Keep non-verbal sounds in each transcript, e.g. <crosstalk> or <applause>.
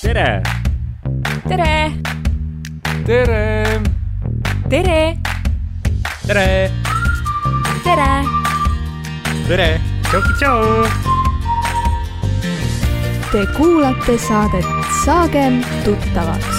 tere! tere! tere! tere! tere! tere! tere! tšau-tšau! Te kuulate saadet Saagem tuttavaks.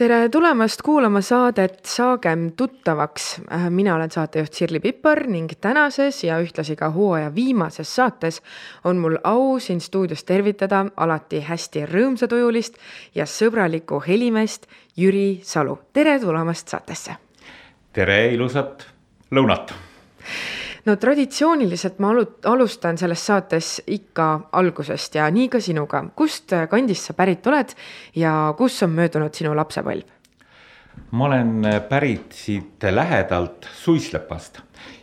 Tere tulemast kuulama saadet Saagem tuttavaks. mina olen saatejuht Sirli Pippar ning tänases ja ühtlasi ka hooaja viimases saates on mul au siin stuudios tervitada alati hästi rõõmsatujulist ja sõbralikku helimeest Jüri Salu. tere tulemast saatesse. tere, ilusat lõunat no traditsiooniliselt ma alu-, alustan selles saates ikka algusest ja nii ka sinuga. kust kandist sa pärit oled ja kus on möödunud sinu lapsepõlv? ma olen pärit siit lähedalt Suislepast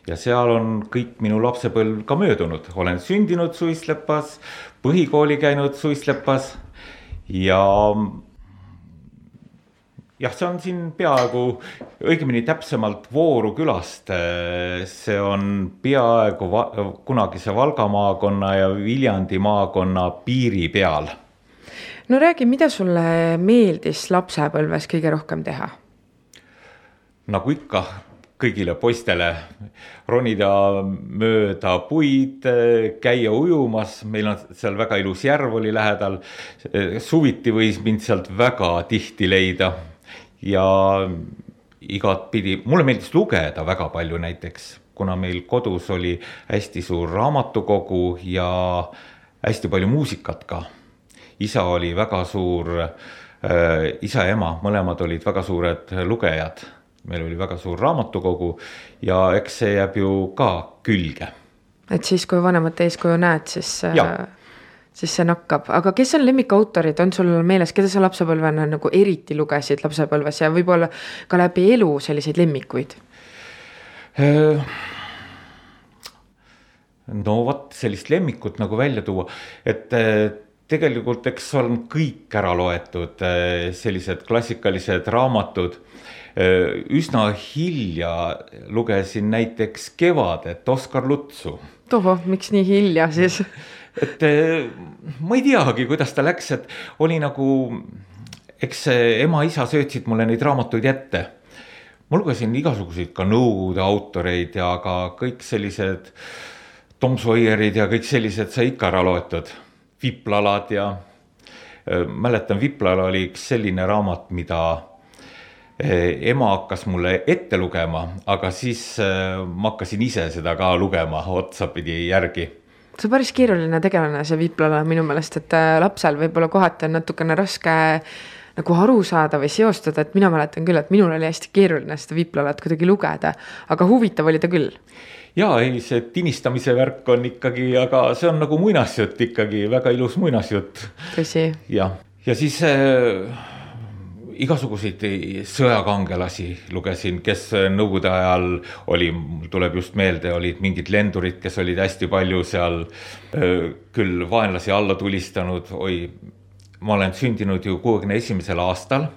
ja seal on kõik minu lapsepõlv ka möödunud, olen sündinud Suislepas, põhikooli käinud Suislepas ja jah, see on siin peaaegu, õigemini täpsemalt Vooru külast. see on peaaegu va kunagise Valga maakonna ja Viljandi maakonna piiri peal. no räägi, mida sulle meeldis lapsepõlves kõige rohkem teha? nagu ikka, kõigile poistele ronida mööda puid, käia ujumas, meil on seal väga ilus järv oli lähedal. suviti võis mind sealt väga tihti leida ja igatpidi, mulle meeldis lugeda väga palju näiteks, kuna meil kodus oli hästi suur raamatukogu ja hästi palju muusikat ka. isa oli väga suur äh,, isa ja ema, mõlemad olid väga suured lugejad. meil oli väga suur raamatukogu ja eks see jääb ju ka külge. et siis, kui vanemate eeskuju näed, siis äh, siis see nakkab, aga kes on lemmikautorid, on sul meeles, keda sa lapsepõlvena nagu eriti lugesid lapsepõlves ja võib-olla ka läbi elu selliseid lemmikuid? no vot sellist lemmikut nagu välja tuua, et äh, tegelikult eks on kõik ära loetud äh, sellised klassikalised raamatud. Äh, üsna hilja lugesin näiteks Kevadet Oskar Lutsu. tohoh, miks nii hilja siis <laughs> et ma ei teagi, kuidas ta läks, et oli nagu, eks ema-isa söötsid mulle neid raamatuid ette ma lugesin igasuguseid ka Nõukogude autoreid ja ka kõik sellised Tom Sawyerid ja kõik sellised sai ikka ära loetud. Viplalad ja mäletan, Viplala oli üks selline raamat, mida ema hakkas mulle ette lugema, aga siis ma hakkasin ise seda ka lugema otsapidi järgi see on päris keeruline tegelane, see Viplala minu meelest, et lapsel võib-olla kohati on natukene raske nagu aru saada või seostada, et mina mäletan küll, et minul oli hästi keeruline seda Viplalat kuidagi lugeda, aga huvitav oli ta küll ja ei, see tinistamise värk on ikkagi, aga see on nagu muinasjutt ikkagi, väga ilus muinasjutt. tõsi. jah, ja siis äh, igasuguseid sõjakangelasi lugesin, kes nõukogude ajal oli, mul tuleb just meelde, olid mingid lendurid, kes olid hästi palju seal küll vaenlasi alla tulistanud, oi. ma olen sündinud ju kuuekümne esimesel aastal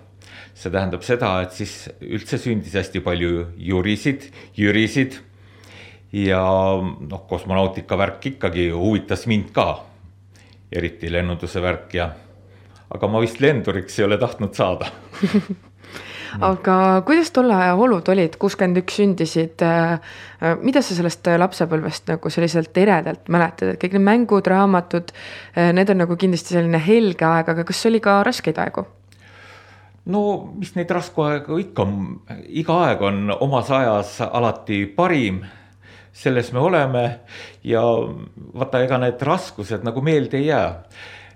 see tähendab seda, et siis üldse sündis hästi palju jurisid, jürisid ja noh, kosmonautika värk ikkagi huvitas mind ka. eriti lennunduse värk ja, aga ma vist lenduriks ei ole tahtnud saada <laughs> aga kuidas tolle aja olud olid, kuuskümmend üks sündisid. mida sa sellest lapsepõlvest nagu selliselt eredalt mäletad, et kõik need mängud, raamatud, need on nagu kindlasti selline helge aeg, aga kas oli ka raskeid aegu? no mis neid rasku aegu ikka, iga aeg on omas ajas alati parim selles me oleme ja vaata, ega need raskused nagu meelde ei jää.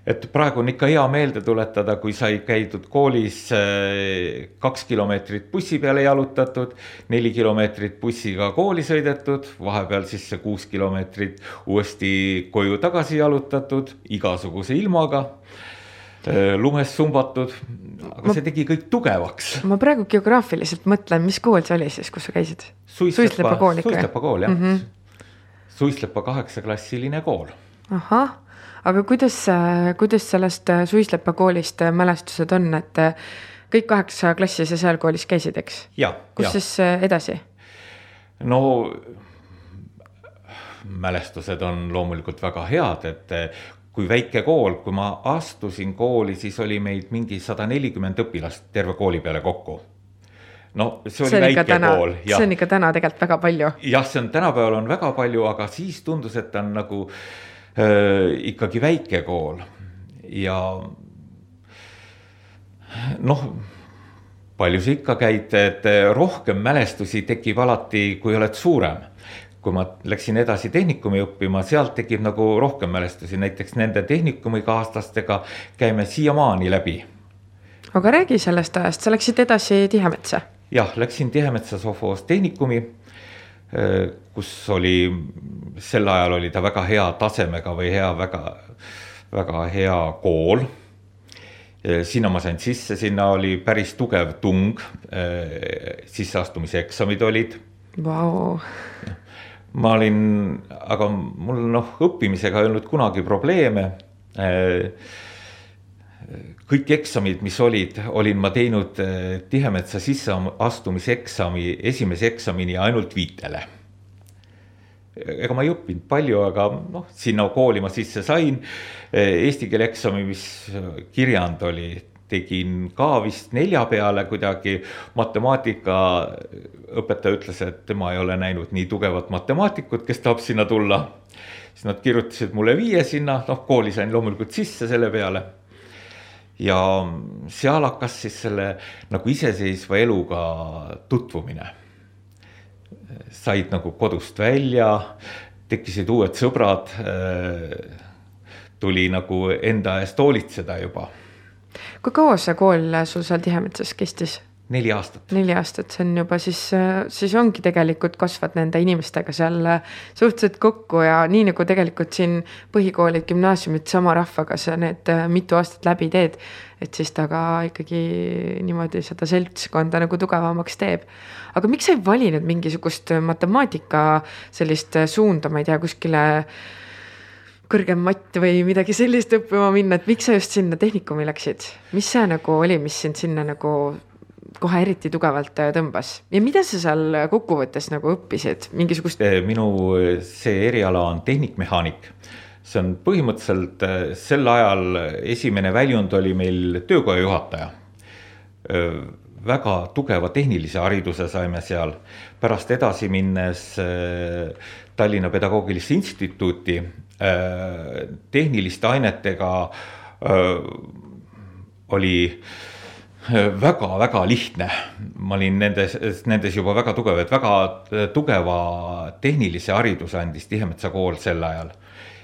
Et praegu on ikka hea meelde tuletada, kui sai käidud koolis eh, kaks kilomeetrit bussi peale jalutatud, neli kilomeetrit bussiga kooli sõidetud, vahepeal siis see kuus kilomeetrit uuesti koju tagasi jalutatud igasuguse ilmaga eh, lumes sumbatud, aga ma, see tegi kõik tugevaks. ma praegu geograafiliselt mõtlen, mis kool see oli siis, kus sa käisid? Suislepa kool ikka. Suislepa kool jah mm -hmm., Suislepa kaheksaklassiline kool. ahah, aga kuidas, kuidas sellest Suislepa koolist mälestused on, et kõik kaheksa klassi sa seal koolis käisid, eks? kus ja. siis edasi? no mälestused on loomulikult väga head, et kui väike kool, kui ma astusin kooli, siis oli meid mingi sada nelikümmend õpilast terve kooli peale kokku. no see oli see väike täna, kool. see on ikka täna tegelikult väga palju. jah, see on tänapäeval on väga palju, aga siis tundus, et ta on nagu äh, ikkagi väike kool. Ja noh, palju sa ikka käid, et rohkem mälestusi tekib alati, kui oled suurem. Kui ma läksin edasi tehnikumi õppima, sealt tekib nagu rohkem mälestusi, näiteks nende tehnikumikaaslastega käime siiamaani läbi. aga räägi sellest ajast, sa läksid edasi Tihemetsa. jah, läksin Tihemetsa Sofoos tehnikumi, kus oli, sel ajal oli ta väga hea tasemega või hea, väga, väga hea kool. Sinna ma sain sisse, sinna oli päris tugev tung, sisseastumise eksamid olid. Vau, ma olin, aga mul noh, õppimisega ei olnud kunagi probleeme. Kõik eksamid, mis olid, olin ma teinud eh, Tihemetsa sisseastumiseksami, esimese eksamini ainult viitele. ega ma ei õppinud palju, aga noh, sinna kooli ma sisse sain. Eesti keele eksami, mis kirjand oli tegin ka vist nelja peale kuidagi. matemaatikaõpetaja ütles, et tema ei ole näinud nii tugevat matemaatikut, kes tahab sinna tulla. siis nad kirjutasid mulle viie sinna, noh kooli sain loomulikult sisse selle peale. Ja seal hakkas siis selle nagu iseseisva eluga tutvumine. said nagu kodust välja, tekkisid uued sõbrad. tuli nagu enda eest hoolitseda juba kui kaua see kool sul seal Tihemetsas kestis? Neli aastat. neli aastat, see on juba siis, siis ongi tegelikult kasvad nende inimestega seal suhteliselt kokku ja nii nagu tegelikult siin põhikoolid, gümnaasiumid sama rahvaga sa need mitu aastat läbi teed. et siis ta ka ikkagi niimoodi seda seltskonda nagu tugevamaks teeb. aga miks sa ei valinud mingisugust matemaatika sellist suunda, ma ei tea, kuskile kõrgem matt või midagi sellist õppima minna, et miks sa just sinna tehnikumi läksid, mis see nagu oli, mis sind sinna nagu kohe eriti tugevalt äh, tõmbas ja mida sa seal kokkuvõttes nagu õppisid, mingisugust? minu see eriala on tehnikmehaanik. see on põhimõtteliselt äh, sel ajal esimene väljund oli meil töökoja juhataja. väga tugeva tehnilise hariduse saime seal, pärast edasi minnes äh, Tallinna Pedagoogilisse Instituuti tehniliste ainetega oli <laughs> väga-väga lihtne. ma olin nendes, nendes juba väga tugev, et väga tugeva tehnilise hariduse andis Tihemetsa kool sel ajal.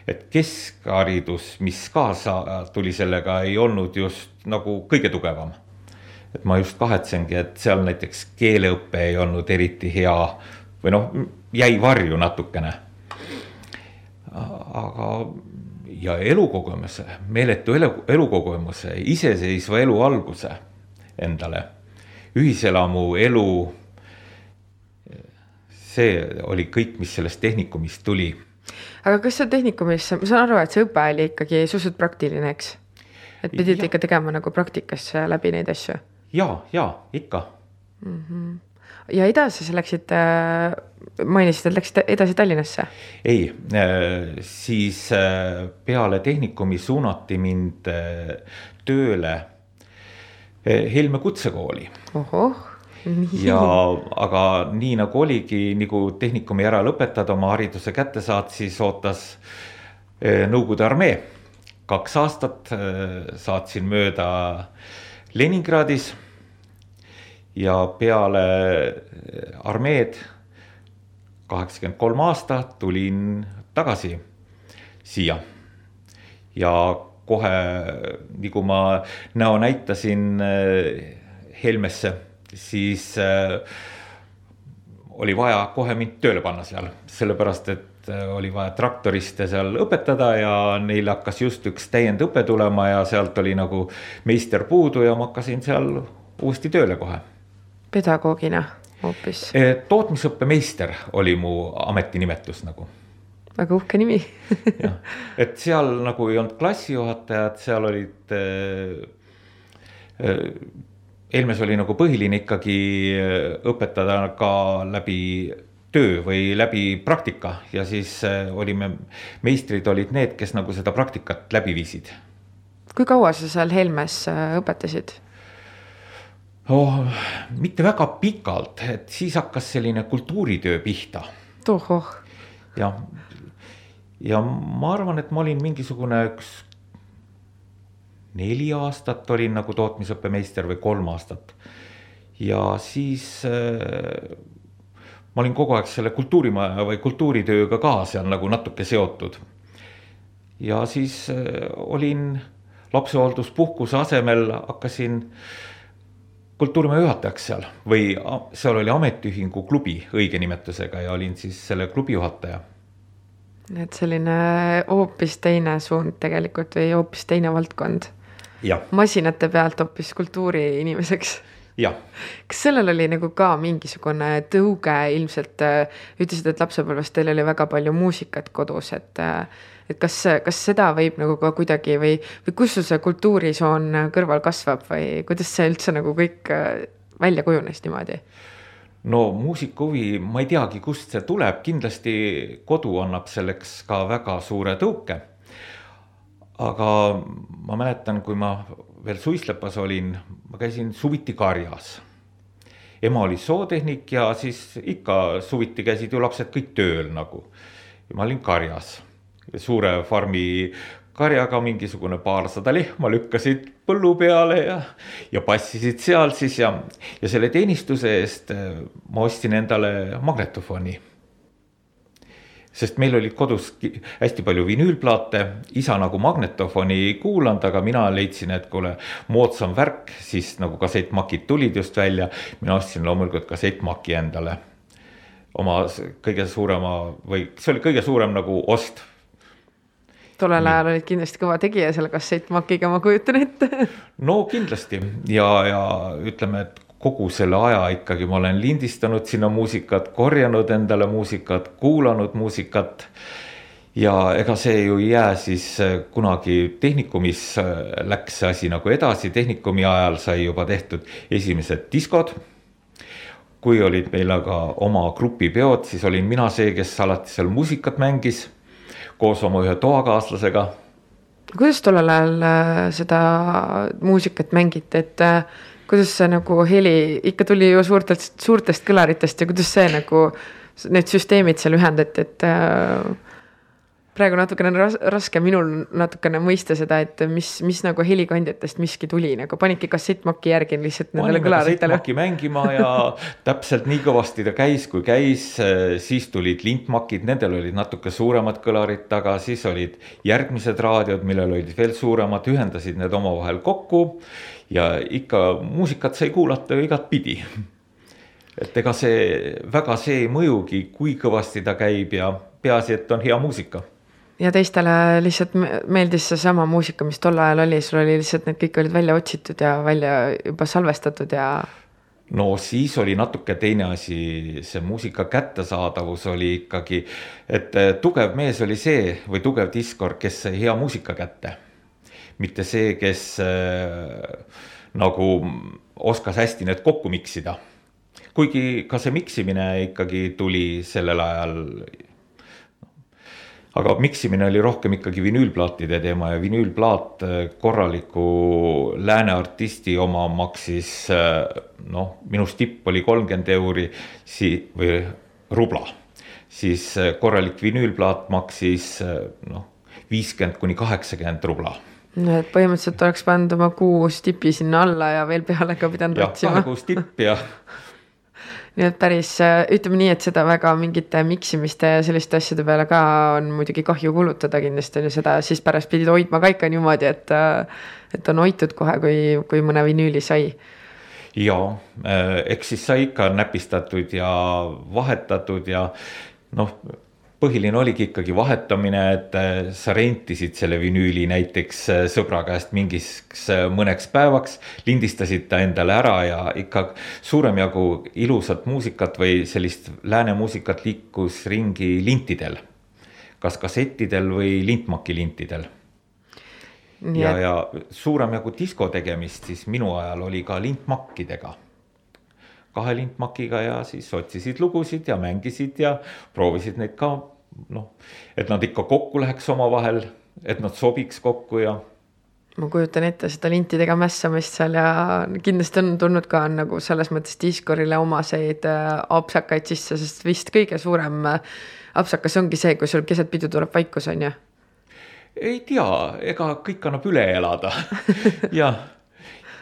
et keskharidus, mis kaasa tuli sellega, ei olnud just nagu kõige tugevam. et ma just kahetsengi, et seal näiteks keeleõpe ei olnud eriti hea või noh, jäi varju natukene. aga ja elukogemuse, meeletu elu, elukogemuse, iseseisva elu alguse endale, ühiselamu elu. see oli kõik, mis sellest tehnikumist tuli. aga kas seal tehnikumis, ma saan aru, et see õpe oli ikkagi suhteliselt praktiline, eks? et pidid ja. ikka tegema nagu praktikas läbi neid asju? ja, ja ikka mm. -hmm ja edasi sa läksid, mainisid, et läksid edasi Tallinnasse? ei, siis peale tehnikumi suunati mind tööle Helme kutsekooli. ohoh <laughs> ja aga nii nagu oligi, nagu tehnikumi ära lõpetad, oma hariduse kätte saad, siis ootas Nõukogude armee. kaks aastat saatsin mööda Leningradis. ja peale armeed, kaheksakümmend kolm aastat, tulin tagasi siia ja kohe nagu ma näo näitasin äh, Helmesse, siis äh, oli vaja kohe mind tööle panna seal, sellepärast et äh, oli vaja traktoriste seal õpetada ja neil hakkas just üks täiendõpe tulema ja sealt oli nagu meister puudu ja ma hakkasin seal uuesti tööle kohe. pedagoogina hoopis? tootmisõppemeister oli mu ametinimetus nagu väga uhke nimi <laughs> jah, et seal nagu ei olnud klassijuhatajad, seal olid äh,. Helmes oli nagu põhiline ikkagi õpetada ka läbi töö või läbi praktika ja siis äh, olime, meistrid olid need, kes nagu seda praktikat läbi viisid. kui kaua sa seal Helmes äh, õpetasid? oh, mitte väga pikalt, et siis hakkas selline kultuuritöö pihta. tohoh. jah, ja ma arvan, et ma olin mingisugune üks neli aastat olin nagu tootmisõppemeister või kolm aastat. ja siis äh, ma olin kogu aeg selle kultuurimaja või kultuuritööga ka seal nagu natuke seotud. ja siis äh, olin lapsehoolduspuhkuse asemel hakkasin kultuurimaja juhatajaks seal või seal oli ametiühingu klubi õige nimetusega ja olin siis selle klubi juhataja. Et selline hoopis teine suund tegelikult või hoopis teine valdkond. masinate pealt hoopis kultuuriinimeseks kas sellel oli nagu ka mingisugune tõuge ilmselt, äh, ütlesid, et lapsepõlves teil oli väga palju muusikat kodus, et äh, et kas, kas seda võib nagu ka kuidagi või, või kus sul see kultuurisoon kõrval kasvab või kuidas see üldse nagu kõik äh, välja kujunes niimoodi? No muusika huvi, ma ei teagi, kust see tuleb, kindlasti kodu annab selleks ka väga suure tõuke. aga ma mäletan, kui ma veel Suislepas olin, ma käisin suviti karjas. ema oli sootehnik ja siis ikka suviti käisid ju lapsed kõik tööl nagu. ja ma olin karjas, suure farmi karjaga mingisugune paarsada lehma lükkasid põllu peale ja, ja passisid seal siis ja, ja selle teenistuse eest ma ostsin endale magnetofoni sest meil olid kodus hästi palju vinüülplaate, isa nagu magnetofoni ei kuulanud, aga mina leidsin, et kuule, moodsam värk, siis nagu kassettmakid tulid just välja. mina ostsin loomulikult kassettmaki endale. oma kõige suurema või see oli kõige suurem nagu ost tollel ajal olid kindlasti kõva tegija selle kassettmakiga, ma kujutan ette. no kindlasti. Ja, ja ütleme, et kogu selle aja ikkagi ma olen lindistanud sinna muusikat, korjanud endale muusikat, kuulanud muusikat. ja ega see ju ei jää siis äh, kunagi tehnikumis äh, läks see asi nagu edasi, tehnikumi ajal sai juba tehtud esimesed diskod. Kui olid meil aga oma grupipeod, siis olin mina see, kes alati seal muusikat mängis koos oma ühe toakaaslasega. kuidas tollel ajal äh, seda muusikat mängiti, et kuidas see nagu heli ikka tuli ju suurtest, suurtest kõlaritest ja kuidas see nagu, need süsteemid seal ühendati, et äh, praegu natukene ras, raske minul natukene mõista seda, et mis, mis nagu helikandjatest miski tuli, nagu panidki kassettmaki järgi lihtsalt nendele kõlaritele. mängima ja <laughs> täpselt nii kõvasti ta käis, kui käis, siis tulid lintmakid, nendel olid natuke suuremad kõlarid taga, siis olid järgmised raadiod, millel olid veel suuremad, ühendasid need omavahel kokku ja ikka muusikat sai kuulata ju igatpidi. et ega see väga see ei mõjugi, kui kõvasti ta käib ja peaasi, et on hea muusika ja teistele lihtsalt meeldis seesama muusika, mis tol ajal oli, sul oli lihtsalt need kõik olid välja otsitud ja välja juba salvestatud ja. no siis oli natuke teine asi, see muusika kättesaadavus oli ikkagi, et tugev mees oli see või tugev diskor, kes sai hea muusika kätte mitte see, kes äh, nagu oskas hästi need kokku miksida. kuigi ka see miksimine ikkagi tuli sellel ajal aga miksimine oli rohkem ikkagi vinüülplaatide teema ja vinüülplaat äh, korraliku lääne artisti oma maksis äh, noh, minust tipp oli kolmkümmend euri si- või rubla. siis korralik vinüülplaat maksis noh, viiskümmend kuni kaheksakümmend rubla no et põhimõtteliselt oleks pannud oma kuus tipi sinna alla ja veel peale ka pidanud otsima. kuus tippi ja <laughs> nii et päris, ütleme nii, et seda väga mingite miksimiste ja selliste asjade peale ka on muidugi kahju kulutada kindlasti on ju seda, siis pärast pidid hoidma ka ikka niimoodi, et, et on hoitud kohe, kui, kui mõne vinüüli sai. Ja eks siis sai ikka näpistatud ja vahetatud ja noh põhiline oligi ikkagi vahetamine, et äh, sa rentisid selle vinüüli näiteks äh, sõbra käest mingiks äh, mõneks päevaks. lindistasid ta endale ära ja ikka suurem jagu ilusat muusikat või sellist lääne muusikat liikus ringi lintidel. kas kassettidel või lintmaki lintidel. ja, ja suurem jagu disko tegemist siis minu ajal oli ka lintmakkidega kahe lintmakiga ja siis otsisid lugusid ja mängisid ja proovisid neid ka noh, et nad ikka kokku läheks omavahel, et nad sobiks kokku ja ma kujutan ette seda lintidega mässamist seal ja kindlasti on tulnud ka nagu selles mõttes Discordile omaseid äh, apsakaid sisse, sest vist kõige suurem äh, apsakas ongi see, kui sul keset pidu tuleb vaikus, on ju? ei tea, ega kõik annab üle elada <laughs> ja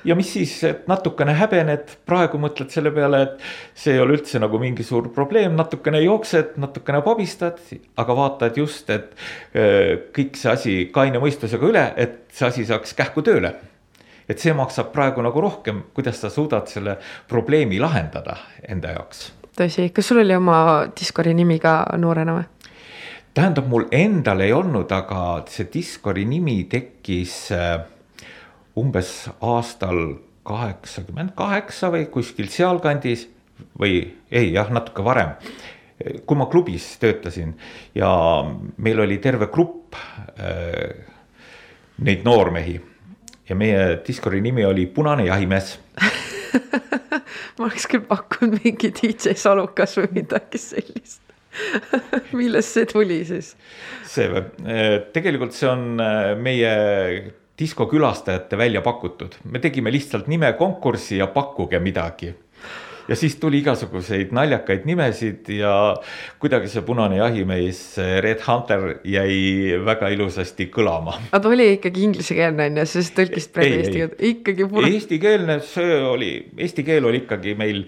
ja mis siis, et natukene häbened, praegu mõtled selle peale, et see ei ole üldse nagu mingi suur probleem, natukene jooksed, natukene pabistad, aga vaatad just, et öö, kõik see asi kaine mõistusega üle, et see asi saaks kähku tööle. et see maksab praegu nagu rohkem, kuidas sa suudad selle probleemi lahendada enda jaoks. tõsi, kas sul oli oma Discordi nimi ka noorena või? tähendab, mul endal ei olnud, aga see Discordi nimi tekkis äh, umbes aastal kaheksakümmend kaheksa või kuskil sealkandis või ei jah, natuke varem. kui ma klubis töötasin ja meil oli terve grupp äh, neid noormehi ja meie Discordi nimi oli Punane jahimees <laughs> ma oleks küll pakkunud mingi DJ Salukas või midagi sellist <laughs> millest see tuli siis? see või, tegelikult see on äh, meie diskokülastajate välja pakutud, me tegime lihtsalt nimekonkurssi ja pakkuge midagi. Ja siis tuli igasuguseid naljakaid nimesid ja kuidagi see punane jahimees Red Hunter jäi väga ilusasti kõlama. aga ta oli ikkagi inglisekeelne on ju, sest tõlkist praegu eesti keelde, ikkagi punane. Eestikeelne, see oli, eesti keel oli ikkagi meil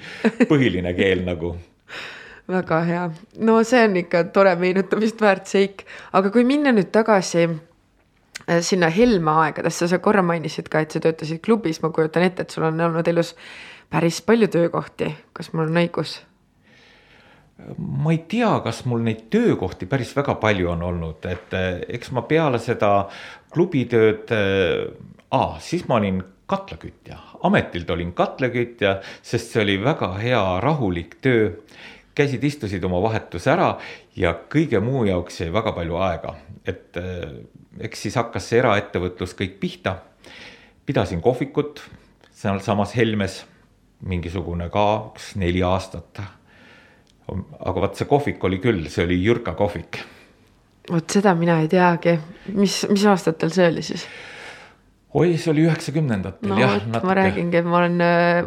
põhiline keel nagu. <laughs> Väga hea, no see on ikka tore meenutamist väärt seik, aga kui minna nüüd tagasi sinna Helme aegadesse, sa korra mainisid ka, et sa töötasid klubis, ma kujutan ette, et sul on olnud elus päris palju töökohti, kas mul on õigus? ma ei tea, kas mul neid töökohti päris väga palju on olnud, et äh, eks ma peale seda klubitööd äh,, siis ma olin katlakütja, ametilt olin katlakütja, sest see oli väga hea rahulik töö. Käisid, istusid oma vahetuse ära ja kõige muu jaoks jäi väga palju aega, et äh, eks siis hakkas see eraettevõtlus kõik pihta. pidasin kohvikut sealsamas Helmes mingisugune ka üks neli aastat. aga vot see kohvik oli küll, see oli Jürka kohvik. vot seda mina ei teagi, mis, mis aastatel see oli siis? oi, see oli üheksakümnendatel no, jah. ma räägingi, et ma olen,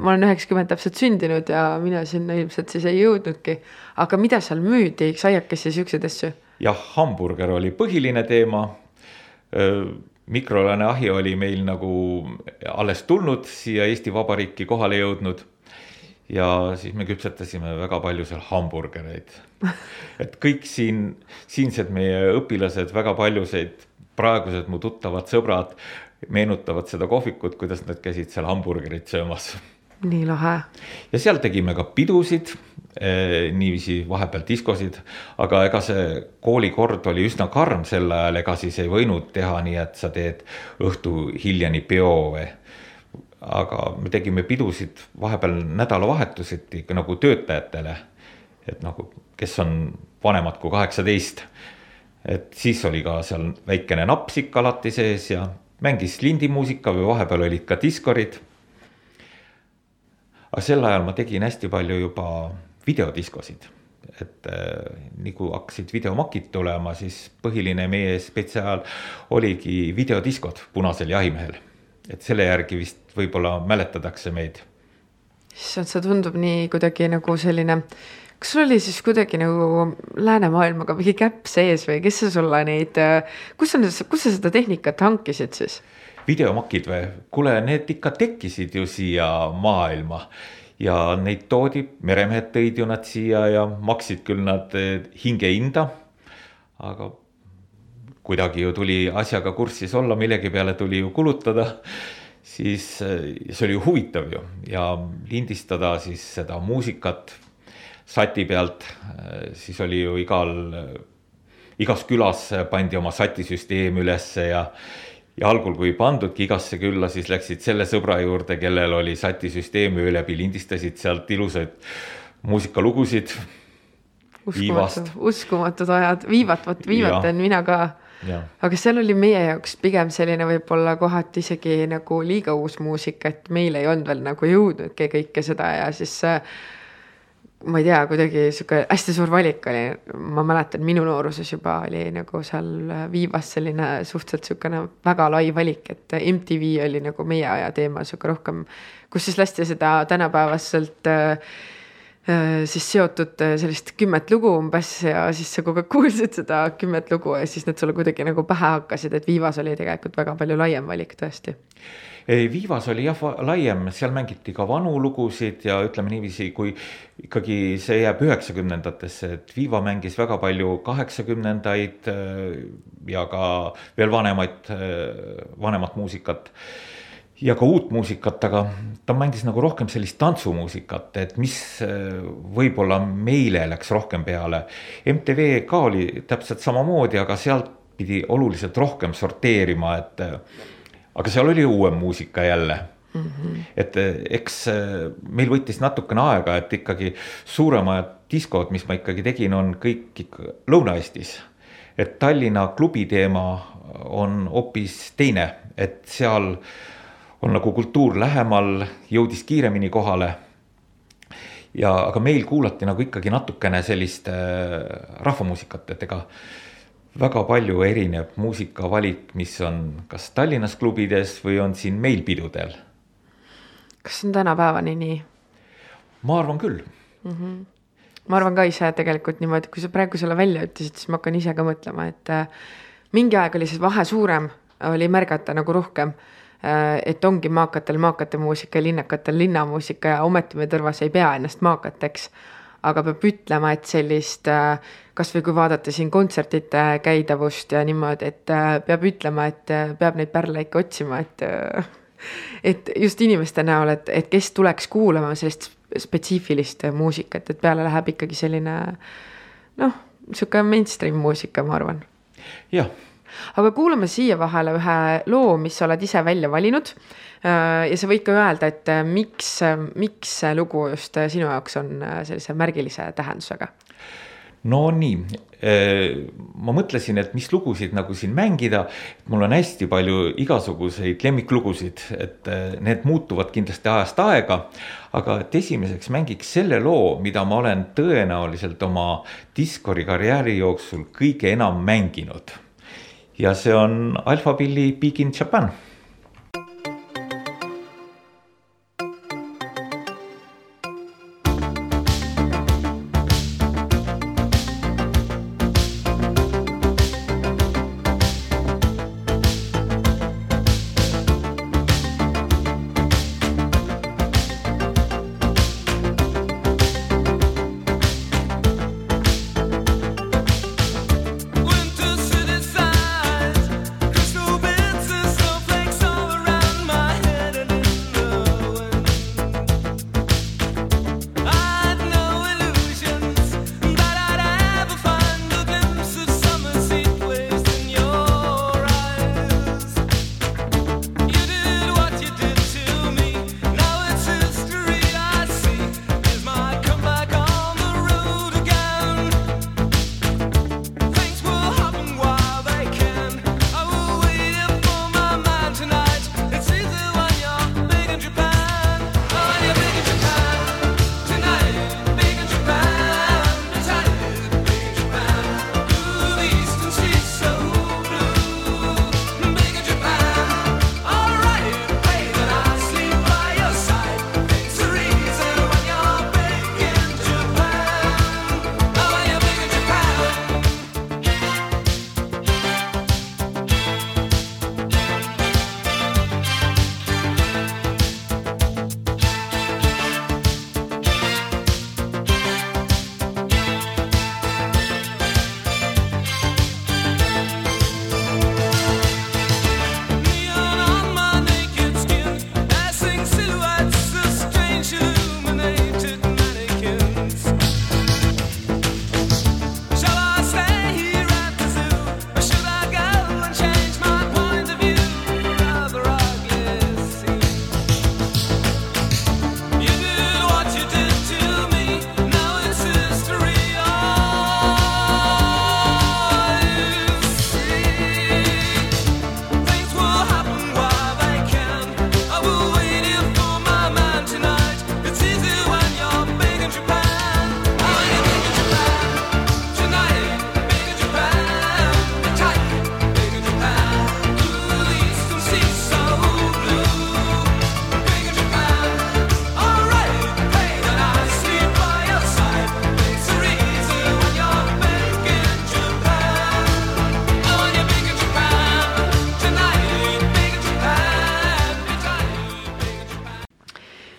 ma olen üheksakümmend täpselt sündinud ja mina sinna ilmselt siis ei jõudnudki. aga mida seal müüdi, saiakesi, siukseid asju? jah, hamburger oli põhiline teema. Mikrolaineahi oli meil nagu alles tulnud siia Eesti Vabariiki kohale jõudnud. ja siis me küpsetasime väga palju seal hamburgereid. <laughs> et kõik siin, siinsed meie õpilased, väga paljusid praegused mu tuttavad sõbrad meenutavad seda kohvikut, kuidas nad käisid seal hamburgerit söömas. nii lahe. ja seal tegime ka pidusid niiviisi vahepeal diskosid, aga ega see koolikord oli üsna karm sel ajal, ega siis ei võinud teha nii, et sa teed õhtu hiljani peo või aga me tegime pidusid vahepeal nädalavahetuseti ikka nagu töötajatele. et nagu, kes on vanemad kui kaheksateist. et siis oli ka seal väikene naps ikka alati sees ja mängis lindimuusika või vahepeal olid ka diskorid. aga sel ajal ma tegin hästi palju juba videodiskosid, et äh, nii kui hakkasid videomakid tulema, siis põhiline meie spetsiaal oligi videodiskod Punasel jahimehel. et selle järgi vist võib-olla mäletatakse meid. issand, see tundub nii kuidagi nagu selline kas sul oli siis kuidagi nagu läänemaailmaga mingi käpp sees või kes sa sulle neid, kus sa, kus sa seda tehnikat hankisid siis? videomakid või, kuule, need ikka tekkisid ju siia maailma ja neid toodi, meremehed tõid ju nad siia ja maksid küll nad eh, hingehinda. aga kuidagi ju tuli asjaga kursis olla, millegi peale tuli ju kulutada siis eh, see oli ju huvitav ju ja lindistada siis seda muusikat sati pealt, siis oli ju igal, igas külas pandi oma satisüsteem ülesse ja ja algul, kui ei pandudki igasse külla, siis läksid selle sõbra juurde, kellel oli satisüsteem öö läbi, lindistasid sealt ilusaid muusikalugusid. uskumatu, uskumatud ajad, viivat, vot viivat teen mina ka. Aga seal oli meie jaoks pigem selline võib-olla kohati isegi nagu liiga uus muusika, et meil ei olnud veel nagu jõudnudki kõike seda ja siis äh, ma ei tea, kuidagi sihuke hästi suur valik oli, ma mäletan, minu nooruses juba oli nagu seal Viivas selline suhteliselt sihukene väga lai valik, et MTV oli nagu meie aja teema, sihuke rohkem, kus siis lasti seda tänapäevaselt äh, Äh, siis seotud äh, sellist kümmet lugu umbes ja siis sa kogu aeg kuulsid seda kümmet lugu ja siis need sulle kuidagi nagu pähe hakkasid, et Viivas oli tegelikult väga palju laiem valik tõesti. Viivas oli jah laiem, seal mängiti ka vanu lugusid ja ütleme niiviisi, kui ikkagi see jääb üheksakümnendatesse, et Viiva mängis väga palju kaheksakümnendaid äh, ja ka veel vanemaid, vanemat muusikat ja ka uut muusikat, aga ta mängis nagu rohkem sellist tantsumuusikat, et mis äh, võib-olla meile läks rohkem peale. MTV ka oli täpselt samamoodi, aga sealt pidi oluliselt rohkem sorteerima, et äh, aga seal oli uuem muusika jälle mm. -hmm. et äh, eks meil võttis natukene aega, et ikkagi suuremad diskod, mis ma ikkagi tegin, on kõik ikka Lõuna-Eestis. et Tallinna klubi teema on hoopis teine, et seal on nagu kultuur lähemal, jõudis kiiremini kohale. ja, aga meil kuulati nagu ikkagi natukene sellist äh, rahvamuusikat, et ega väga palju erineb muusikavalik, mis on kas Tallinnas klubides või on siin meil pidudel. kas see on tänapäevani nii? ma arvan küll mm. -hmm. ma arvan ka ise tegelikult niimoodi, kui sa praegu selle välja ütlesid, siis ma hakkan ise ka mõtlema, et äh, mingi aeg oli see vahe suurem, oli märgata nagu rohkem Äh, et ongi maakatel maakate muusika ja linnakatel linnamuusika ja ometi me Tõrvas ei pea ennast maakateks. Aga peab ütlema, et sellist äh, kasvõi kui vaadata siin kontsertide käidavust ja niimoodi, et äh, peab ütlema, et peab neid pärle ikka otsima, et et just inimeste näol, et, et kes tuleks kuulama sellist spetsiifilist muusikat, et peale läheb ikkagi selline noh, sihuke mainstream muusika, ma arvan. jah aga kuulame siia vahele ühe loo, mis sa oled ise välja valinud. Äh, ja sa võid ka öelda, et äh, miks, miks see lugu just äh, sinu jaoks on sellise märgilise tähendusega? no nii, ma mõtlesin, et mis lugusid nagu siin mängida. mul on hästi palju igasuguseid lemmiklugusid, et need muutuvad kindlasti ajast aega. aga et esimeseks mängiks selle loo, mida ma olen tõenäoliselt oma diskori karjääri jooksul kõige enam mänginud ja see on Alphabilly Big in Japan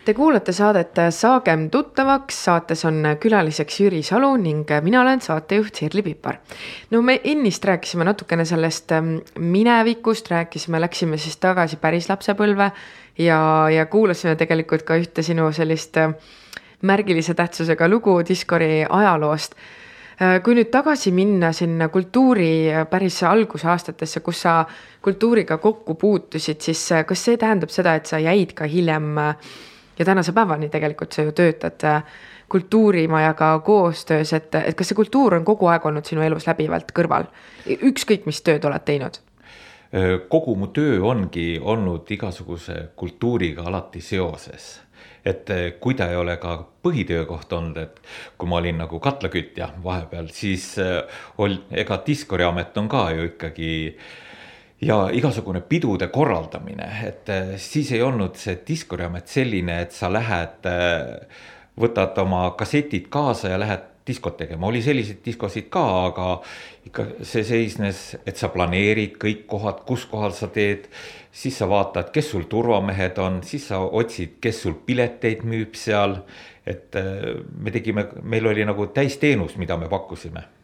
Te kuulate saadet Saagem tuttavaks, saates on külaliseks Jüri Salu ning mina olen saatejuht Sirli Pipar. no me ennist rääkisime natukene sellest ähm, minevikust, rääkisime, läksime siis tagasi päris lapsepõlve ja, ja kuulasime tegelikult ka ühte sinu sellist äh, märgilise tähtsusega lugu Discori ajaloost äh, kui nüüd tagasi minna sinna kultuuri päris algusaastatesse, kus sa kultuuriga kokku puutusid, siis äh, kas see tähendab seda, et sa jäid ka hiljem äh, ja tänase päevani tegelikult sa ju töötad äh, kultuurimajaga koostöös, et, et kas see kultuur on kogu aeg olnud sinu elus läbivalt kõrval, ükskõik mis tööd oled teinud? kogu mu töö ongi olnud igasuguse kultuuriga alati seoses et kui ta ei ole ka põhitöökoht olnud, et kui ma olin nagu katlakütja vahepeal, siis ol-, ega diskoriamet on ka ju ikkagi äh, ja igasugune pidude korraldamine, et äh, siis ei olnud see diskoriamet selline, et sa lähed, äh, võtad oma kassetid kaasa ja lähed diskot tegema, oli selliseid diskosid ka, aga ikka see seisnes, et sa planeerid kõik kohad, kus kohal sa teed. siis sa vaatad, kes sul turvamehed on, siis sa otsid, kes sul pileteid müüb seal. et äh, me tegime, meil oli nagu täisteenus, mida me pakkusime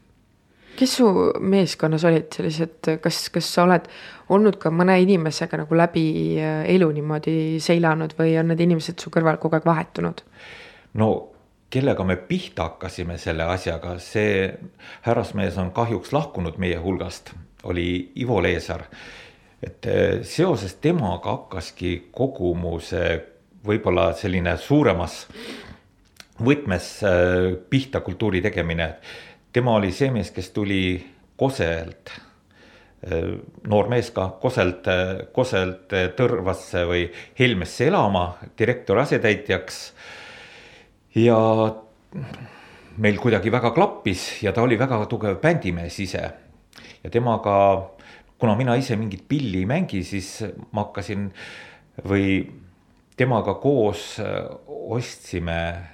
kes su meeskonnas olid sellised, kas, kas sa oled olnud ka mõne inimesega nagu läbi äh, elu niimoodi seilanud või on need inimesed su kõrval kogu aeg vahetunud? no kellega me pihta hakkasime selle asjaga, see härrasmees on kahjuks lahkunud meie hulgast, oli Ivo Leesar. et äh, seoses temaga hakkaski kogu mu see võib-olla selline suuremas võtmes äh, pihta kultuuri tegemine tema oli see mees, kes tuli Koselt, äh, noor mees ka, Koselt, äh, Koselt äh, Tõrvasse või Helmesse elama direktori asetäitjaks. ja meil kuidagi väga klappis ja ta oli väga tugev bändimees ise. ja temaga, kuna mina ise mingit pilli ei mängi, siis ma hakkasin või temaga koos ostsime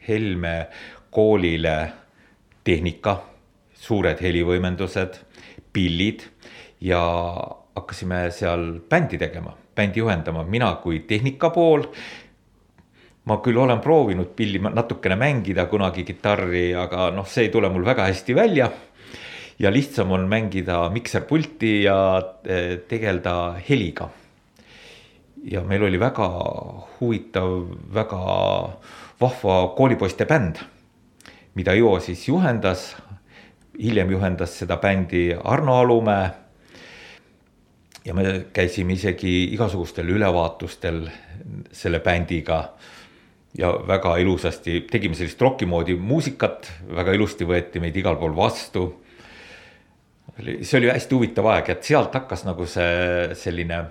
Helme koolile tehnika, suured helivõimendused, pillid ja hakkasime seal bändi tegema, bändi juhendama, mina kui tehnika pool. ma küll olen proovinud pilli natukene mängida kunagi kitarri, aga noh, see ei tule mul väga hästi välja. ja lihtsam on mängida mikserpulti ja e, tegeleda heliga. ja meil oli väga huvitav, väga vahva koolipoiste bänd mida Ivo siis juhendas. hiljem juhendas seda bändi Arno Alumäe. ja me käisime isegi igasugustel ülevaatustel selle bändiga. ja väga ilusasti tegime sellist roki moodi muusikat, väga ilusti võeti meid igal pool vastu. see oli hästi huvitav aeg, et sealt hakkas nagu see selline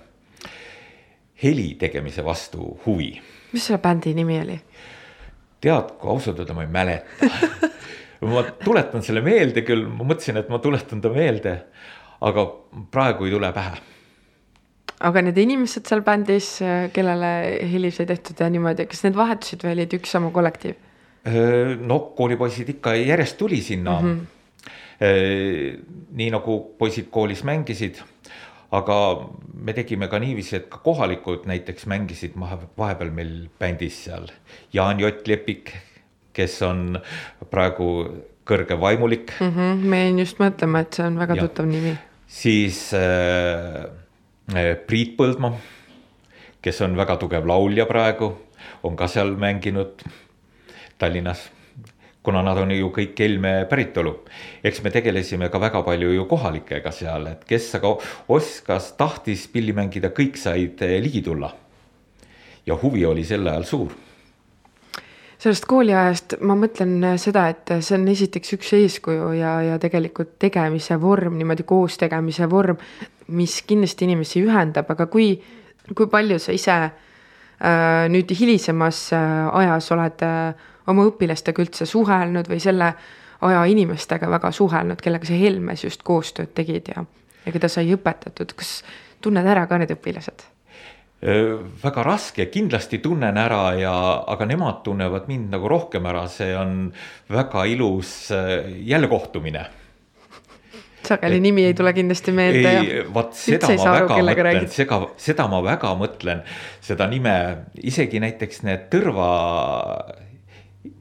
heli tegemise vastu huvi. mis selle bändi nimi oli? Tead, kui ausalt öelda ma ei mäleta ma tuletan selle meelde küll, ma mõtlesin, et ma tuletan ta meelde, aga praegu ei tule pähe. aga need inimesed seal bändis, kellele helisid tehtud ja niimoodi, kas need vahetusid või olid üks sama kollektiiv? no koolipoisid ikka järjest tuli sinna mm. -hmm. nii nagu poisid koolis mängisid aga me tegime ka niiviisi, et ka kohalikud näiteks mängisid vahepeal meil bändis seal. Jaan Jott Lepik, kes on praegu kõrge vaimulik mm. -hmm, me jäin just mõtlema, et see on väga ja. tuttav nimi. siis äh, äh, Priit Põldmaa, kes on väga tugev laulja praegu, on ka seal mänginud Tallinnas kuna nad on ju kõik Helme päritolu. eks me tegelesime ka väga palju ju kohalikega seal, et kes aga oskas, tahtis pilli mängida, kõik said eh, ligi tulla. ja huvi oli sel ajal suur sellest kooliajast ma mõtlen seda, et see on esiteks üks eeskuju ja, ja tegelikult tegemise vorm, niimoodi koos tegemise vorm, mis kindlasti inimesi ühendab, aga kui, kui palju sa ise äh, nüüd hilisemas äh, ajas oled äh, oma õpilastega üldse suhelnud või selle aja inimestega väga suhelnud, kellega sa Helmes just koostööd tegid ja, ja keda sai õpetatud, kas tunned ära ka need õpilased? väga raske, kindlasti tunnen ära ja, aga nemad tunnevad mind nagu rohkem ära, see on väga ilus jälle kohtumine. sageli nimi ei tule kindlasti meelde ei, vot seda ma väga mõtlen, sega, seda ma väga mõtlen, seda nime, isegi näiteks need Tõrva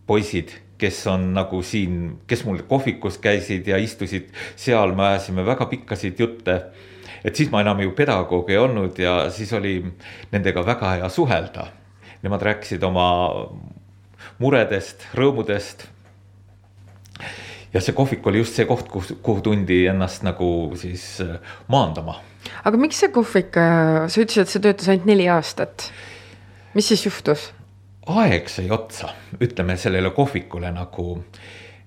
poisid, kes on nagu siin, kes mul kohvikus käisid ja istusid seal, me ajasime väga pikkasid jutte et siis ma enam ju pedagoog ei olnud ja siis oli nendega väga hea suhelda. Nemad rääkisid oma muredest, rõõmudest. ja see kohvik oli just see koht, kus, kuhu tundi ennast nagu siis äh, maandama. aga miks see kohvik, sa ütlesid, et see töötas ainult neli aastat. mis siis juhtus? Aeg sai otsa, ütleme sellele kohvikule nagu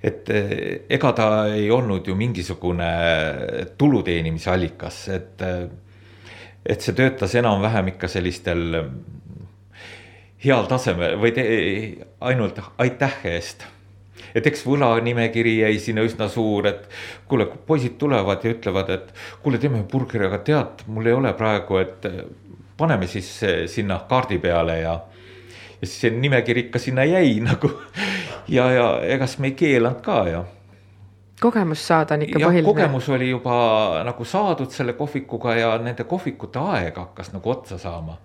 et eh, ega ta ei olnud ju mingisugune tulu teenimise allikas, et. et see töötas enam-vähem ikka sellistel heal tasemel või te, ainult aitäh eest et eks võlanimekiri jäi sinna üsna suur, et kuule, poisid tulevad ja ütlevad, et kuule, teeme burgeri, aga tead, mul ei ole praegu, et paneme siis sinna kaardi peale ja ja siis see nimekiri ikka sinna jäi <laughs> nagu ja, ja ega siis me ei keelanud ka ja. kogemust saada on ikka jah, põhiline. kogemus oli juba nagu saadud selle kohvikuga ja nende kohvikute aeg hakkas nagu otsa saama.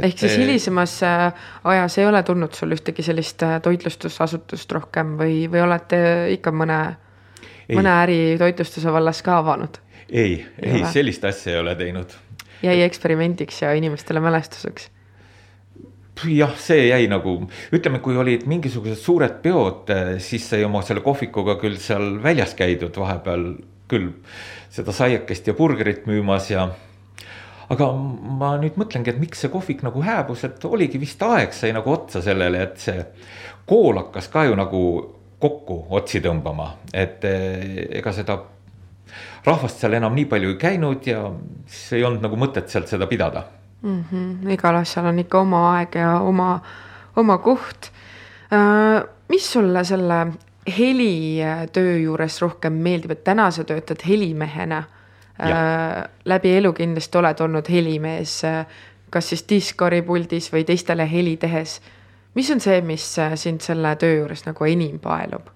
ehk siis hilisemas äh, ajas ei ole tulnud sul ühtegi sellist äh, toitlustusasutust rohkem või, või olete ikka mõne, Ei. mõne äri toitlustuse vallas ka avanud? ei, ei ole. sellist asja ei ole teinud jäi eksperimendiks ja inimestele mälestuseks. jah, see jäi nagu, ütleme, kui olid mingisugused suured peod, siis sai oma selle kohvikuga küll seal väljas käidud vahepeal küll seda saiakest ja burgerit müümas ja. aga ma nüüd mõtlengi, et miks see kohvik nagu hääbus, et oligi vist aeg sai nagu otsa sellele, et see kool hakkas ka ju nagu kokku otsi tõmbama, et eh, ega seda rahvast seal enam nii palju ei käinud ja siis ei olnud nagu mõtet sealt seda pidada mm. -hmm. igal asjal on ikka oma aeg ja oma, oma koht äh,. mis sulle selle helitöö juures rohkem meeldib, et täna sa töötad helimehena äh,. läbi elu kindlasti oled olnud helimees äh,, kas siis Discordi puldis või teistele heli tehes. mis on see, mis sind selle töö juures nagu enim paelub?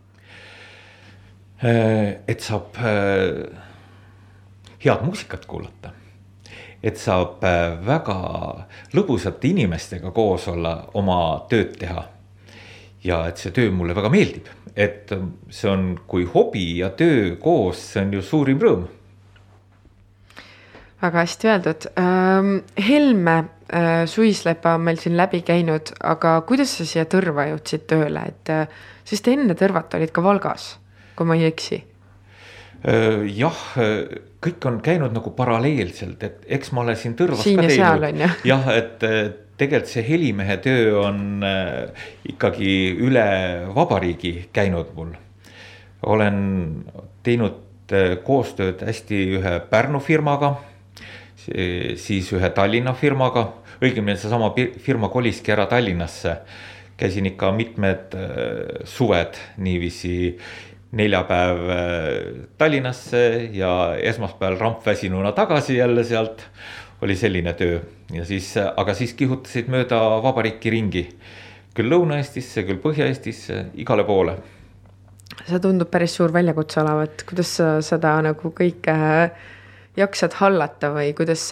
Et saab head muusikat kuulata. Et saab äh, väga lõbusate inimestega koos olla, oma tööd teha. ja et see töö mulle väga meeldib, et see on, kui hobi ja töö koos, see on ju suurim rõõm väga hästi öeldud ähm,. Helme äh, Suislepa on meil siin läbi käinud, aga kuidas sa siia Tõrva jõudsid tööle, et äh, sest enne Tõrvat olid ka Valgas, kui ma ei eksi. Jah, kõik on käinud nagu paralleelselt, et eks ma olen siin Tõrvas Siin ka teinud jah, et tegelikult see helimehe töö on äh, ikkagi üle vabariigi käinud mul. olen teinud äh, koostööd hästi ühe Pärnu firmaga, siis ühe Tallinna firmaga, õigemini seesama firma koliski ära Tallinnasse. käisin ikka mitmed äh, suved niiviisi neljapäev äh, Tallinnasse ja esmaspäeval rampväsinuna tagasi jälle sealt. oli selline töö ja siis, aga siis kihutasid mööda vabariiki ringi. küll Lõuna-Eestisse, küll Põhja-Eestisse, igale poole see tundub päris suur väljakutse olevat, kuidas sa seda nagu kõike äh, jaksad hallata või kuidas,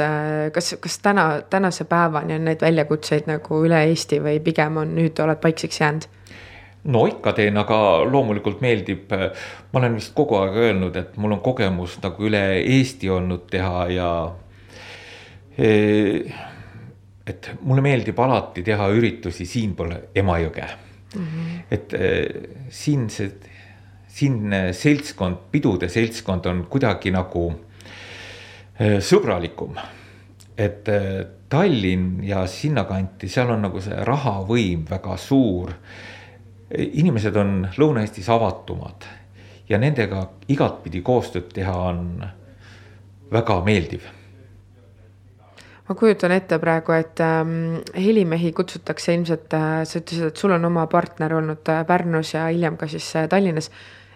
kas, kas täna, tänase päevani on neid väljakutseid nagu üle Eesti või pigem on nüüd oled paikseks jäänud? No ikka teen, aga loomulikult meeldib, ma olen vist kogu aeg öelnud, et mul on kogemus nagu üle Eesti olnud teha ja. et mulle meeldib alati teha üritusi siinpool Emajõge mm. -hmm. et eh, siin see, siinne seltskond, pidude seltskond on kuidagi nagu sõbralikum. et Tallinn ja sinnakanti, seal on nagu see rahavõim väga suur inimesed on Lõuna-Eestis avatumad ja nendega igatpidi koostööd teha on väga meeldiv. ma kujutan ette praegu, et ähm, helimehi kutsutakse ilmselt äh,, sa ütlesid, et sul on oma partner olnud äh, Pärnus ja hiljem ka siis äh, Tallinnas.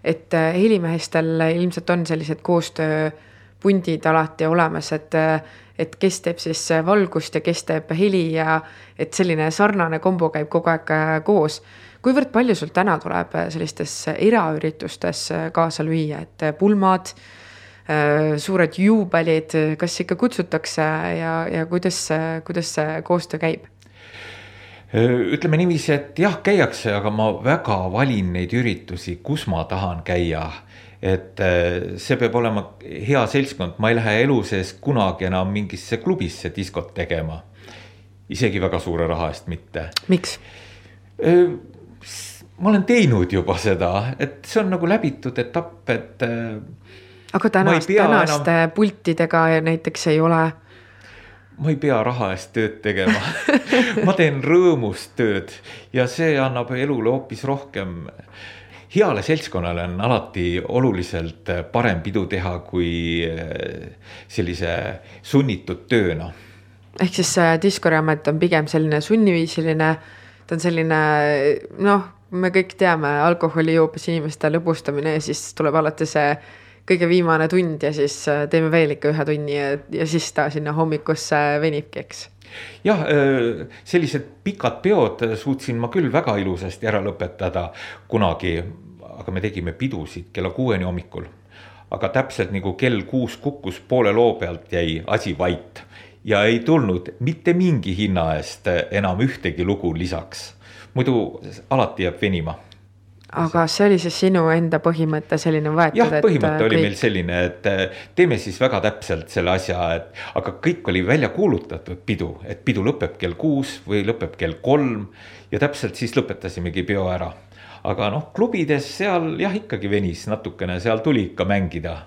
et äh, helimehestel ilmselt on sellised koostööpundid alati olemas, et äh, et kes teeb siis äh, valgust ja kes teeb heli ja et selline sarnane kombo käib kogu aeg äh, koos. Kuivõrd palju sul täna tuleb äh, sellistes eraüritustes äh, kaasa lüüa, et äh, pulmad, suured juubelid, kas ikka kutsutakse ja, ja kuidas, kuidas see koostöö käib? ütleme niiviisi, et jah, käiakse, aga ma väga valin neid üritusi, kus ma tahan käia et see peab olema hea seltskond, ma ei lähe elu sees kunagi enam mingisse klubisse diskot tegema. isegi väga suure raha eest mitte. miks? Ma olen teinud juba seda, et see on nagu läbitud etapp, et. Äh, aga tänast, tänaste enam... pultidega näiteks ei ole? ma ei pea raha eest tööd tegema <laughs> ma teen rõõmust tööd ja see annab elule hoopis rohkem. heale seltskonnale on alati oluliselt parem pidu teha kui äh, sellise sunnitud tööna. ehk siis diskoriamet on pigem selline sunniviisiline ta on selline noh, me kõik teame, alkoholi joobes inimeste lõbustamine ja siis tuleb alati see kõige viimane tund ja siis äh, teeme veel ikka ühe tunni ja, ja siis ta sinna hommikusse venibki, eks jah, äh, sellised pikad peod suutsin ma küll väga ilusasti ära lõpetada kunagi, aga me tegime pidusid kella kuueni hommikul. aga täpselt nagu kell kuus kukkus poole loo pealt jäi asi vait ja ei tulnud mitte mingi hinna eest enam ühtegi lugu lisaks. Muidu alati jääb venima aga see oli siis sinu enda põhimõte selline võetud? jah, põhimõte oli kõik... meil selline, et äh, teeme siis väga täpselt selle asja, et aga kõik oli välja kuulutatud pidu, et pidu lõpeb kell kuus või lõpeb kell kolm ja täpselt siis lõpetasimegi peo ära. aga noh, klubides seal jah, ikkagi venis natukene, seal tuli ikka mängida.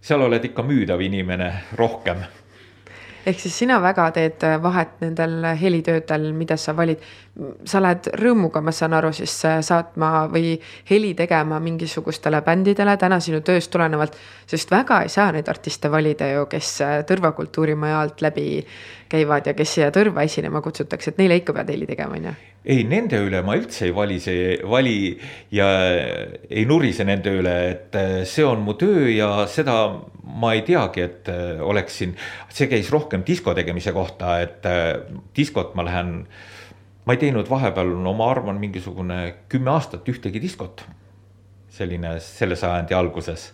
seal oled ikka müüdav inimene rohkem ehk siis sina väga teed äh, vahet nendel helitöödel, mida sa valid. sa lähed rõõmuga, ma saan aru, siis äh, saatma või heli tegema mingisugustele bändidele täna sinu tööst tulenevalt. sest väga ei saa neid artiste valida ju, kes äh, Tõrvakultuurimaja alt läbi käivad ja kes siia Tõrva esinema kutsutakse, et neile ikka pead heli tegema, on ju ei, nende üle ma üldse ei vali, see vali ja ei nurise nende üle, et äh, see on mu töö ja seda ma ei teagi, et äh, oleksin. see käis rohkem disko tegemise kohta, et äh, diskot ma lähen, ma ei teinud vahepeal, no ma arvan, mingisugune kümme aastat ühtegi diskot. selline selle sajandi alguses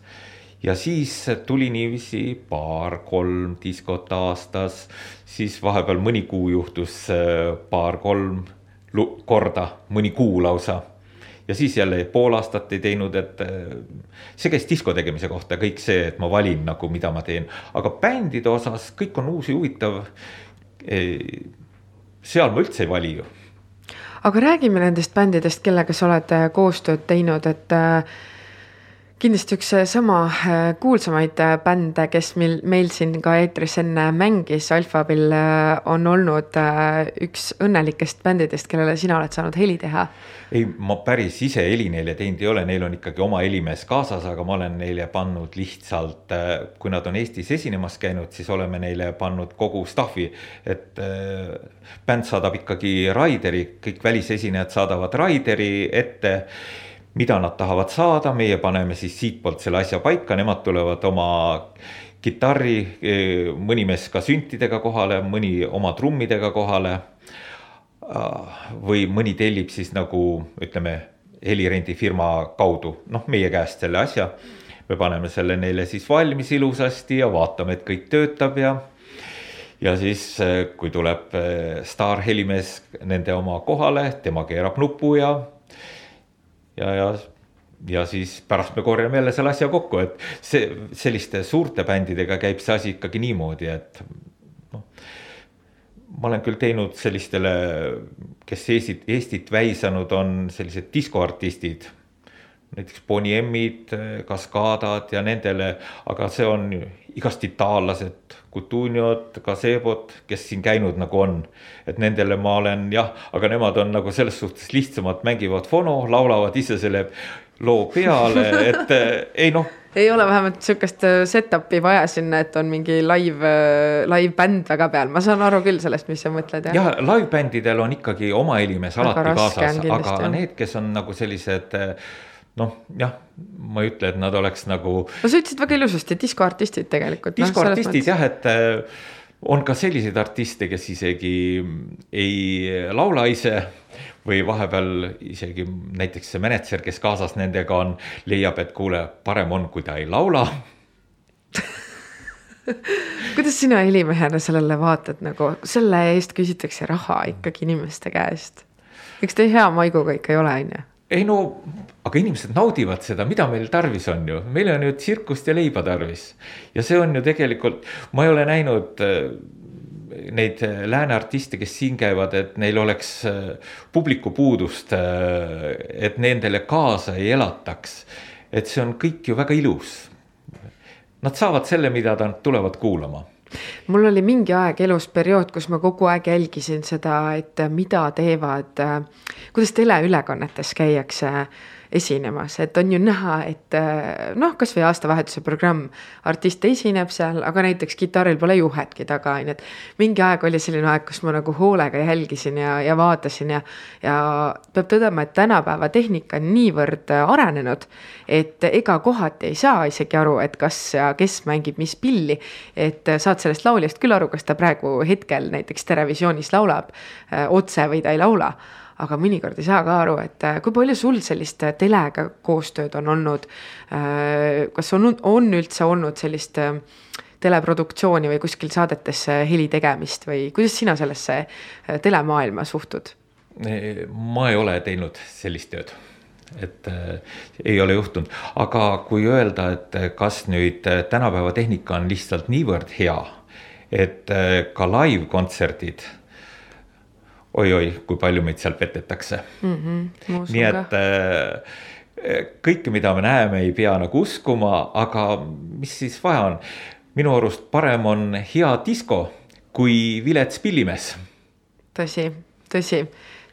ja siis tuli niiviisi paar-kolm diskot aastas, siis vahepeal mõni kuu juhtus paar-kolm korda, mõni kuu lausa. ja siis jälle pool aastat ei teinud, et äh, see käis disko tegemise kohta, kõik see, et ma valin nagu, mida ma teen, aga bändide osas kõik on uus ja huvitav. seal ma üldse ei vali ju. aga räägime nendest bändidest, kellega sa oled äh, koostööd teinud, et äh, kindlasti üks äh, sama äh, kuulsamaid äh, bände, kes meil, meil siin ka eetris enne mängis, Alphabill on olnud üks õnnelikest bändidest, kellele sina oled saanud heli teha. ei, ma päris ise heli neile teinud ei ole, neil on ikkagi oma helimees kaasas, aga ma olen neile pannud lihtsalt, kui nad on Eestis esinemas käinud, siis oleme neile pannud kogu staff'i, et bänd saadab ikkagi Raideri, kõik välisesinejad saadavad Raideri ette mida nad tahavad saada, meie paneme siis siitpoolt selle asja paika, nemad tulevad oma kitarri, mõni mees ka süntidega kohale, mõni oma trummidega kohale. või mõni tellib siis nagu ütleme, helirendifirma kaudu, noh, meie käest selle asja. me paneme selle neile siis valmis ilusasti ja vaatame, et kõik töötab ja ja siis, kui tuleb staarhelimees nende oma kohale, tema keerab nupu ja ja, ja ja siis pärast me korjame jälle selle asja kokku, et see selliste suurte bändidega käib see asi ikkagi niimoodi, et noh. ma olen küll teinud sellistele, kes Eestit, Eestit väisanud on sellised diskoartistid. näiteks Bonnie M-id, Kaskadad ja nendele, aga see on igast itaallased, Cutuniod, Gazebot, kes siin käinud nagu on. et nendele ma olen jah, aga nemad on nagu selles suhtes lihtsamad, mängivad fono, laulavad ise selle loo peale, <laughs> et ei noh ei ole vähemalt sihukest äh, setup'i vaja sinna, et on mingi live, äh, live bänd väga peal, ma saan aru küll sellest, mis sa mõtled. jah, live bändidel on ikkagi oma helimees alati kaasas, aga need, kes on nagu sellised äh, noh, jah, ma ei ütle, et nad oleks nagu. no sa ütlesid väga ilusasti, diskoartistid tegelikult. diskoartistid no, jah, et on ka selliseid artiste, kes isegi ei laula ise või vahepeal isegi näiteks see mänedžer, kes kaasas nendega on, leiab, et kuule, parem on, kui ta ei laula <laughs> kuidas sina helimehena sellele vaatad, nagu selle eest küsitakse raha ikkagi inimeste käest? eks te hea maiguga ikka ei ole, on ju? Ei no, aga inimesed naudivad seda, mida meil tarvis on ju, meil on ju tsirkust ja leiba tarvis. ja see on ju tegelikult, ma ei ole näinud äh, neid äh, lääne artiste, kes siin käivad, et neil oleks äh, publiku puudust, et nendele kaasa ei elataks. et see on kõik ju väga ilus. Nad saavad selle, mida nad tulevad kuulama mul oli mingi aeg elus periood, kus ma kogu aeg jälgisin seda, et mida teevad, kuidas teleülekannetes käiakse esinemas, et on ju näha, et eh, noh, kasvõi aastavahetuse programm, artist esineb seal, aga näiteks kitarril pole juhetki taga, on ju, et mingi aeg oli selline aeg, kus ma nagu hoolega jälgisin ja, ja vaatasin ja, ja peab tõdema, et tänapäeva tehnika on niivõrd arenenud, et ega kohati ei saa isegi aru, et kas ja kes mängib mis pilli, et saad sellest lauljast küll aru, kas ta praegu hetkel näiteks Terevisioonis laulab öö, eh, otse või ta ei laula aga mõnikord ei saa ka aru, et äh, kui palju sul sellist äh, telega koostööd on olnud. Äh, kas on, on üldse olnud sellist teleproduktsiooni või kuskil saadetesse heli tegemist või kuidas sina sellesse telemaailma suhtud? ma ei ole teinud sellist tööd et äh, ei ole juhtunud, aga kui öelda, et kas nüüd tänapäeva tehnika on lihtsalt niivõrd hea, et äh, ka live-kontserdid oi-oi, kui palju meid seal petetakse mm. -hmm, nii et äh, kõike, mida me näeme, ei pea nagu uskuma, aga mis siis vaja on? minu arust parem on hea disko kui vilets pillimees. tõsi, tõsi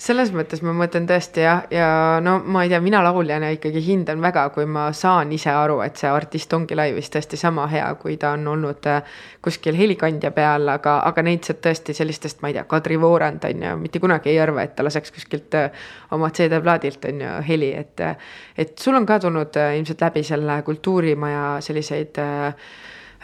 selles mõttes ma mõtlen tõesti jah, ja no ma ei tea, mina lauljana ikkagi hindan väga, kui ma saan ise aru, et see artist ongi laivis tõesti sama hea, kui ta on olnud äh, kuskil helikandja peal, aga, aga neid sealt tõesti sellistest, ma ei tea, Kadri Voorand on ju, mitte kunagi ei arva, et ta laseks kuskilt äh, oma CD-plaadilt on ju heli, et. et sul on ka tulnud äh, ilmselt läbi selle kultuurimaja selliseid äh,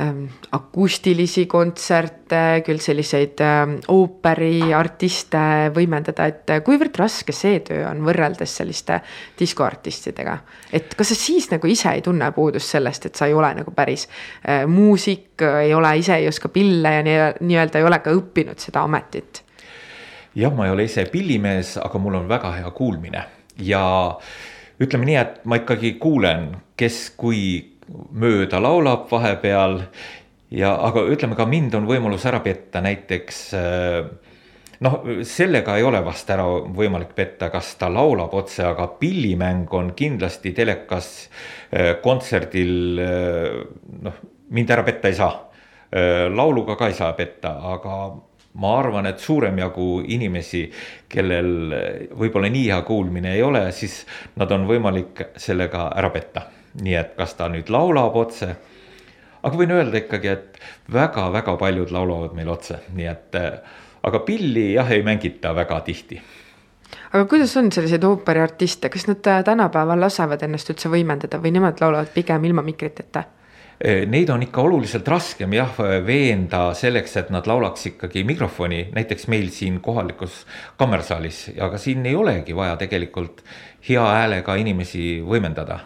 ähm, akustilisi kontserte, küll selliseid ähm, ooperiartiste võimendada, et äh, kuivõrd raske see töö on võrreldes selliste diskoartistidega. et kas sa siis nagu ise ei tunne puudust sellest, et sa ei ole nagu päris äh, muusik, ei ole ise ei oska pille ja nii-öelda nii ei ole ka õppinud seda ametit? jah, ma ei ole ise pillimees, aga mul on väga hea kuulmine ja ütleme nii, et ma ikkagi kuulen, kes kui mööda laulab vahepeal ja, aga ütleme ka mind on võimalus ära petta näiteks äh, noh, sellega ei ole vast ära võimalik petta, kas ta laulab otse, aga pillimäng on kindlasti telekas äh, kontserdil äh, noh, mind ära petta ei saa. lauluga ka ei saa petta, aga ma arvan, et suurem jagu inimesi, kellel võib-olla nii hea kuulmine ei ole, siis nad on võimalik sellega ära petta nii et kas ta nüüd laulab otse. aga võin öelda ikkagi, et väga-väga paljud laulavad meil otse, nii et aga pilli jah, ei mängita väga tihti aga kuidas on selliseid ooperiartiste, kas nad tänapäeval lasevad ennast üldse võimendada või nemad laulavad pigem ilma mikriteta? Neid on ikka oluliselt raskem jah veenda selleks, et nad laulaks ikkagi mikrofoni, näiteks meil siin kohalikus kammersaalis, aga siin ei olegi vaja tegelikult hea häälega inimesi võimendada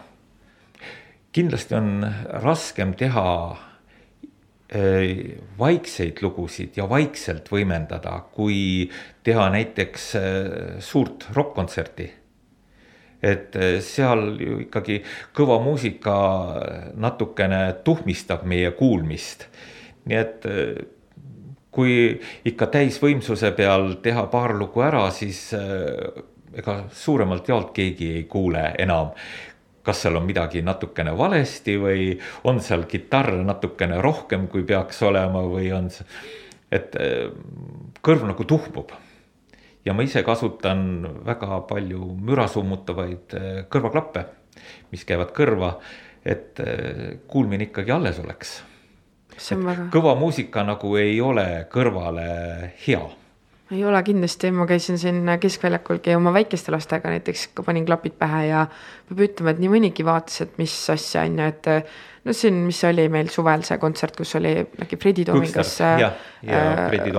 kindlasti on raskem teha äh, vaikseid lugusid ja vaikselt võimendada, kui teha näiteks äh, suurt rokk-kontserti. et äh, seal ju ikkagi kõva muusika natukene tuhmistab meie kuulmist. nii et kui ikka täisvõimsuse peal teha paar lugu ära, siis ega suuremalt jaolt keegi ei kuule enam kas seal on midagi natukene valesti või on seal kitarr natukene rohkem, kui peaks olema või on see, et eh, kõrv nagu tuhmub. ja ma ise kasutan väga palju müra summutavaid eh, kõrvaklappe, mis käivad kõrva, et eh, kuulmine ikkagi alles oleks. kõva muusika nagu ei ole kõrvale hea ei ole kindlasti, ma käisin siin keskväljakulgi oma väikeste lastega näiteks, panin klapid pähe ja peab ütlema, et nii mõnigi vaatas, et mis asja on ju, et no siin, mis oli meil suvel see kontsert, kus oli äkki Fredi Toomingas äh,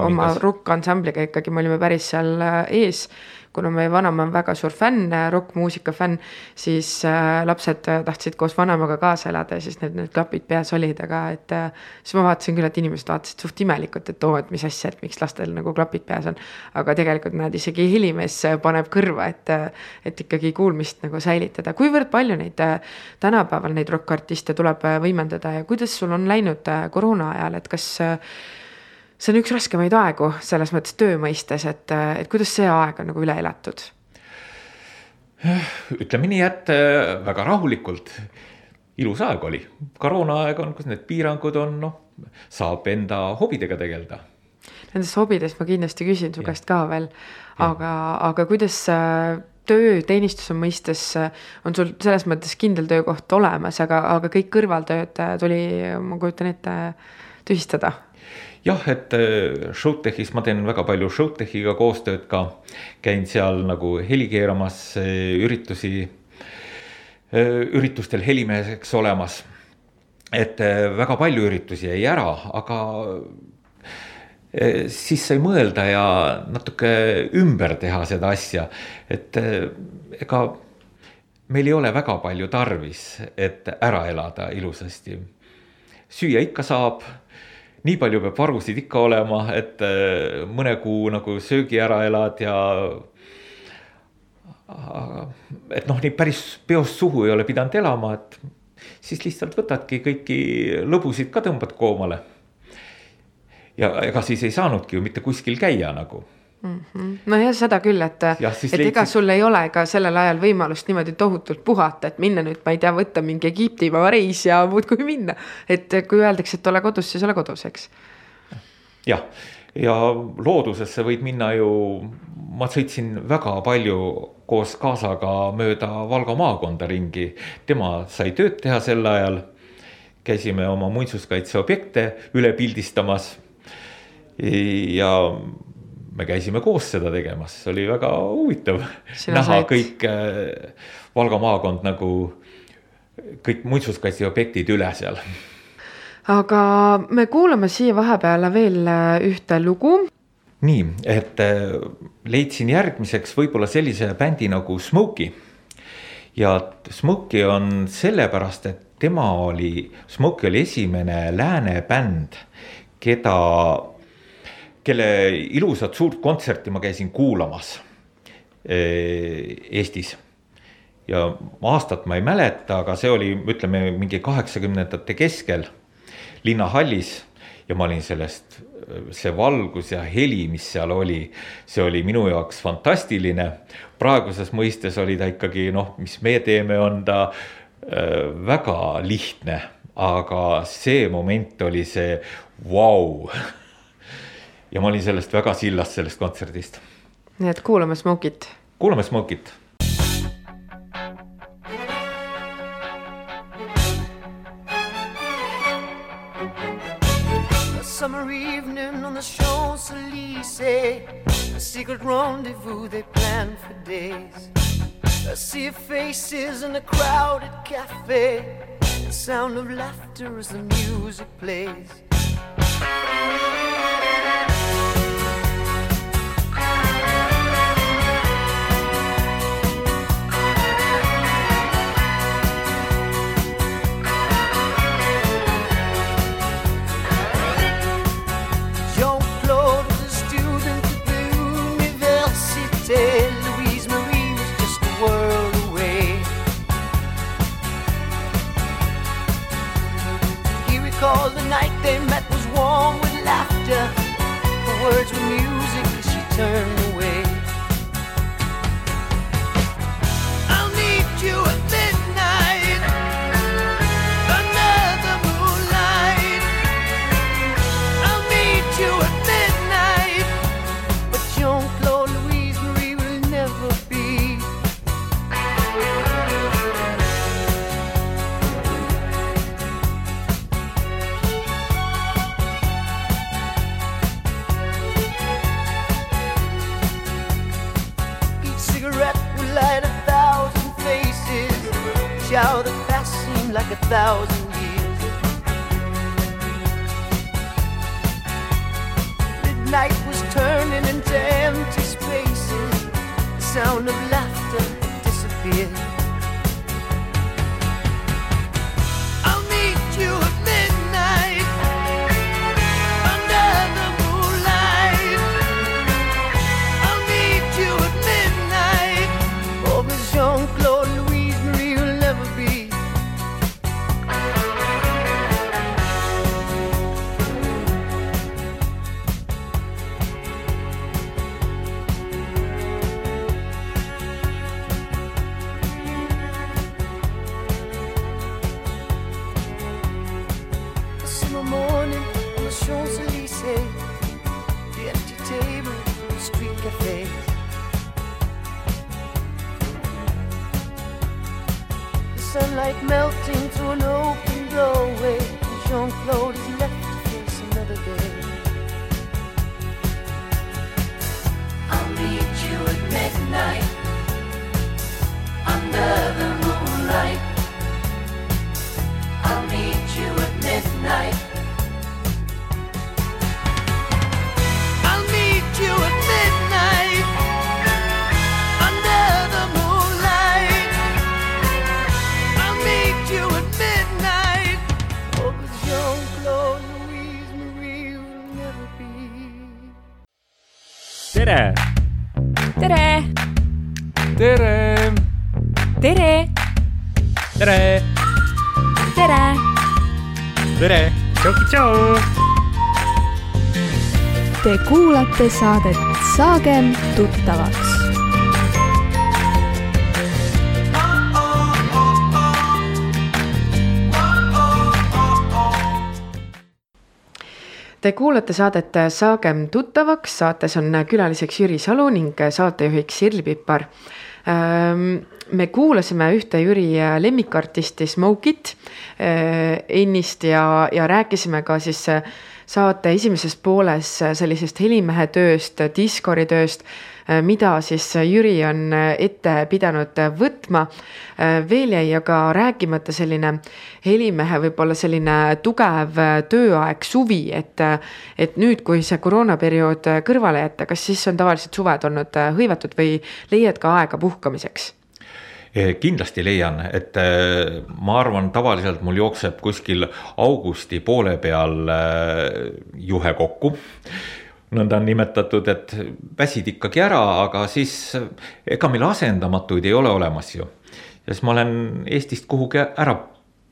oma rokk-ansambliga ikkagi, me olime päris seal äh, ees kuna meie vanaema on väga suur fänn, rokkmuusika fänn, siis äh, lapsed tahtsid koos vanaemaga kaasa elada ja siis need, need klapid peas olid, aga et äh, siis ma vaatasin küll, et inimesed vaatasid suht imelikult, et oo, et mis asja, et miks lastel nagu klapid peas on. aga tegelikult näed, isegi helimees paneb kõrva, et, et ikkagi kuulmist nagu säilitada. kuivõrd palju neid äh, tänapäeval neid rokkartiste tuleb äh, võimendada ja kuidas sul on läinud äh, koroona ajal, et kas äh, see on üks raskemaid aegu selles mõttes töö mõistes, et, et kuidas see aeg on nagu üle elatud? ütleme nii, et äh, väga rahulikult. ilus aeg oli, koroonaaeg on, kus need piirangud on, noh, saab enda hobidega tegeleda. Nendest hobidest ma kindlasti küsin su käest ka veel, aga, aga kuidas äh, töö teenistuse mõistes äh, on sul selles mõttes kindel töökoht olemas, aga, aga kõik kõrvaltööd tuli, ma kujutan ette, tühistada jah, et äh, Showtechis ma teen väga palju Showtechiga koostööd ka, käin seal nagu heli keeramas, äh, üritusi, äh, üritustel helimeheks olemas. et väga palju üritusi jäi ära, aga siis sai mõelda ja natuke ümber teha seda asja, et ega meil ei ole väga palju tarvis, et ära elada ilusasti. süüa ikka saab nii palju peab varusid ikka olema, et äh, mõne kuu nagu söögi ära elad ja. et noh, nii päris peost suhu ei ole pidanud elama, et siis lihtsalt võtadki kõiki lõbusid ka tõmbad koomale. ja ega siis ei saanudki ju mitte kuskil käia nagu mm. -hmm. nojah, seda küll, et, et leidsid... ega sul ei ole ka sellel ajal võimalust niimoodi tohutult puhata, et minna nüüd, ma ei tea, võtta mingi Egiptimaa reis ja muudkui minna. et kui öeldakse, et ole kodus, siis ole kodus, eks. jah, ja loodusesse võid minna ju, ma sõitsin väga palju koos kaasaga mööda Valga maakonda ringi, tema sai tööd teha sel ajal. käisime oma muinsuskaitseobjekte üle pildistamas ja me käisime koos seda tegemas, see oli väga huvitav näha said... kõik äh, Valga maakond nagu kõik muinsuskaitseobjektid üle seal. aga me kuulame siia vahepeale veel äh, ühte lugu. nii, et äh, leidsin järgmiseks võib-olla sellise bändi nagu Smokey. ja Smokey on sellepärast, et tema oli, Smokey oli esimene lääne bänd, keda kelle ilusat suurt kontserti ma käisin kuulamas eh, Eestis. ja aastat ma ei mäleta, aga see oli, ütleme mingi kaheksakümnendate keskel linnahallis ja ma olin sellest, see valgus ja heli, mis seal oli, see oli minu jaoks fantastiline. praeguses mõistes oli ta ikkagi noh, mis me teeme, on ta äh, väga lihtne, aga see moment oli see vau wow. <laughs> ja ma olin sellest väga sillas, sellest kontserdist. nii et kuulame Smokit. kuulame Smokit. Summer evening on the Champs-Élysées A secret rendezvous they planned for days. A sea of faces in a crowded cafe. The sound of laughter as the music plays they met was warm with laughter. The words were music as she turned away. I'll need you like a thousand years. Midnight was turning into empty spaces. The sound of laughter disappeared. Kuulate saadet Saagem tuttavaks Te kuulate saadet Saagem tuttavaks, saates on külaliseks Jüri Salu ning saatejuhiks Sirli Pipar. me kuulasime ühte Jüri lemmikartisti Smokit äh, ennist ja, ja rääkisime ka siis äh, saate esimeses pooles sellisest helimehe tööst, diskori tööst, mida siis Jüri on ette pidanud võtma. veel jäi aga rääkimata selline helimehe võib-olla selline tugev tööaeg, suvi, et, et nüüd, kui see koroonaperiood kõrvale jätta, kas siis on tavaliselt suved olnud hõivatud või leiad ka aega puhkamiseks? Eh, kindlasti leian, et eh, ma arvan, tavaliselt mul jookseb kuskil augusti poole peal eh, juhe kokku. nõnda on nimetatud, et väsid ikkagi ära, aga siis ega meil asendamatuid ei ole olemas ju. ja siis ma olen Eestist kuhugi ära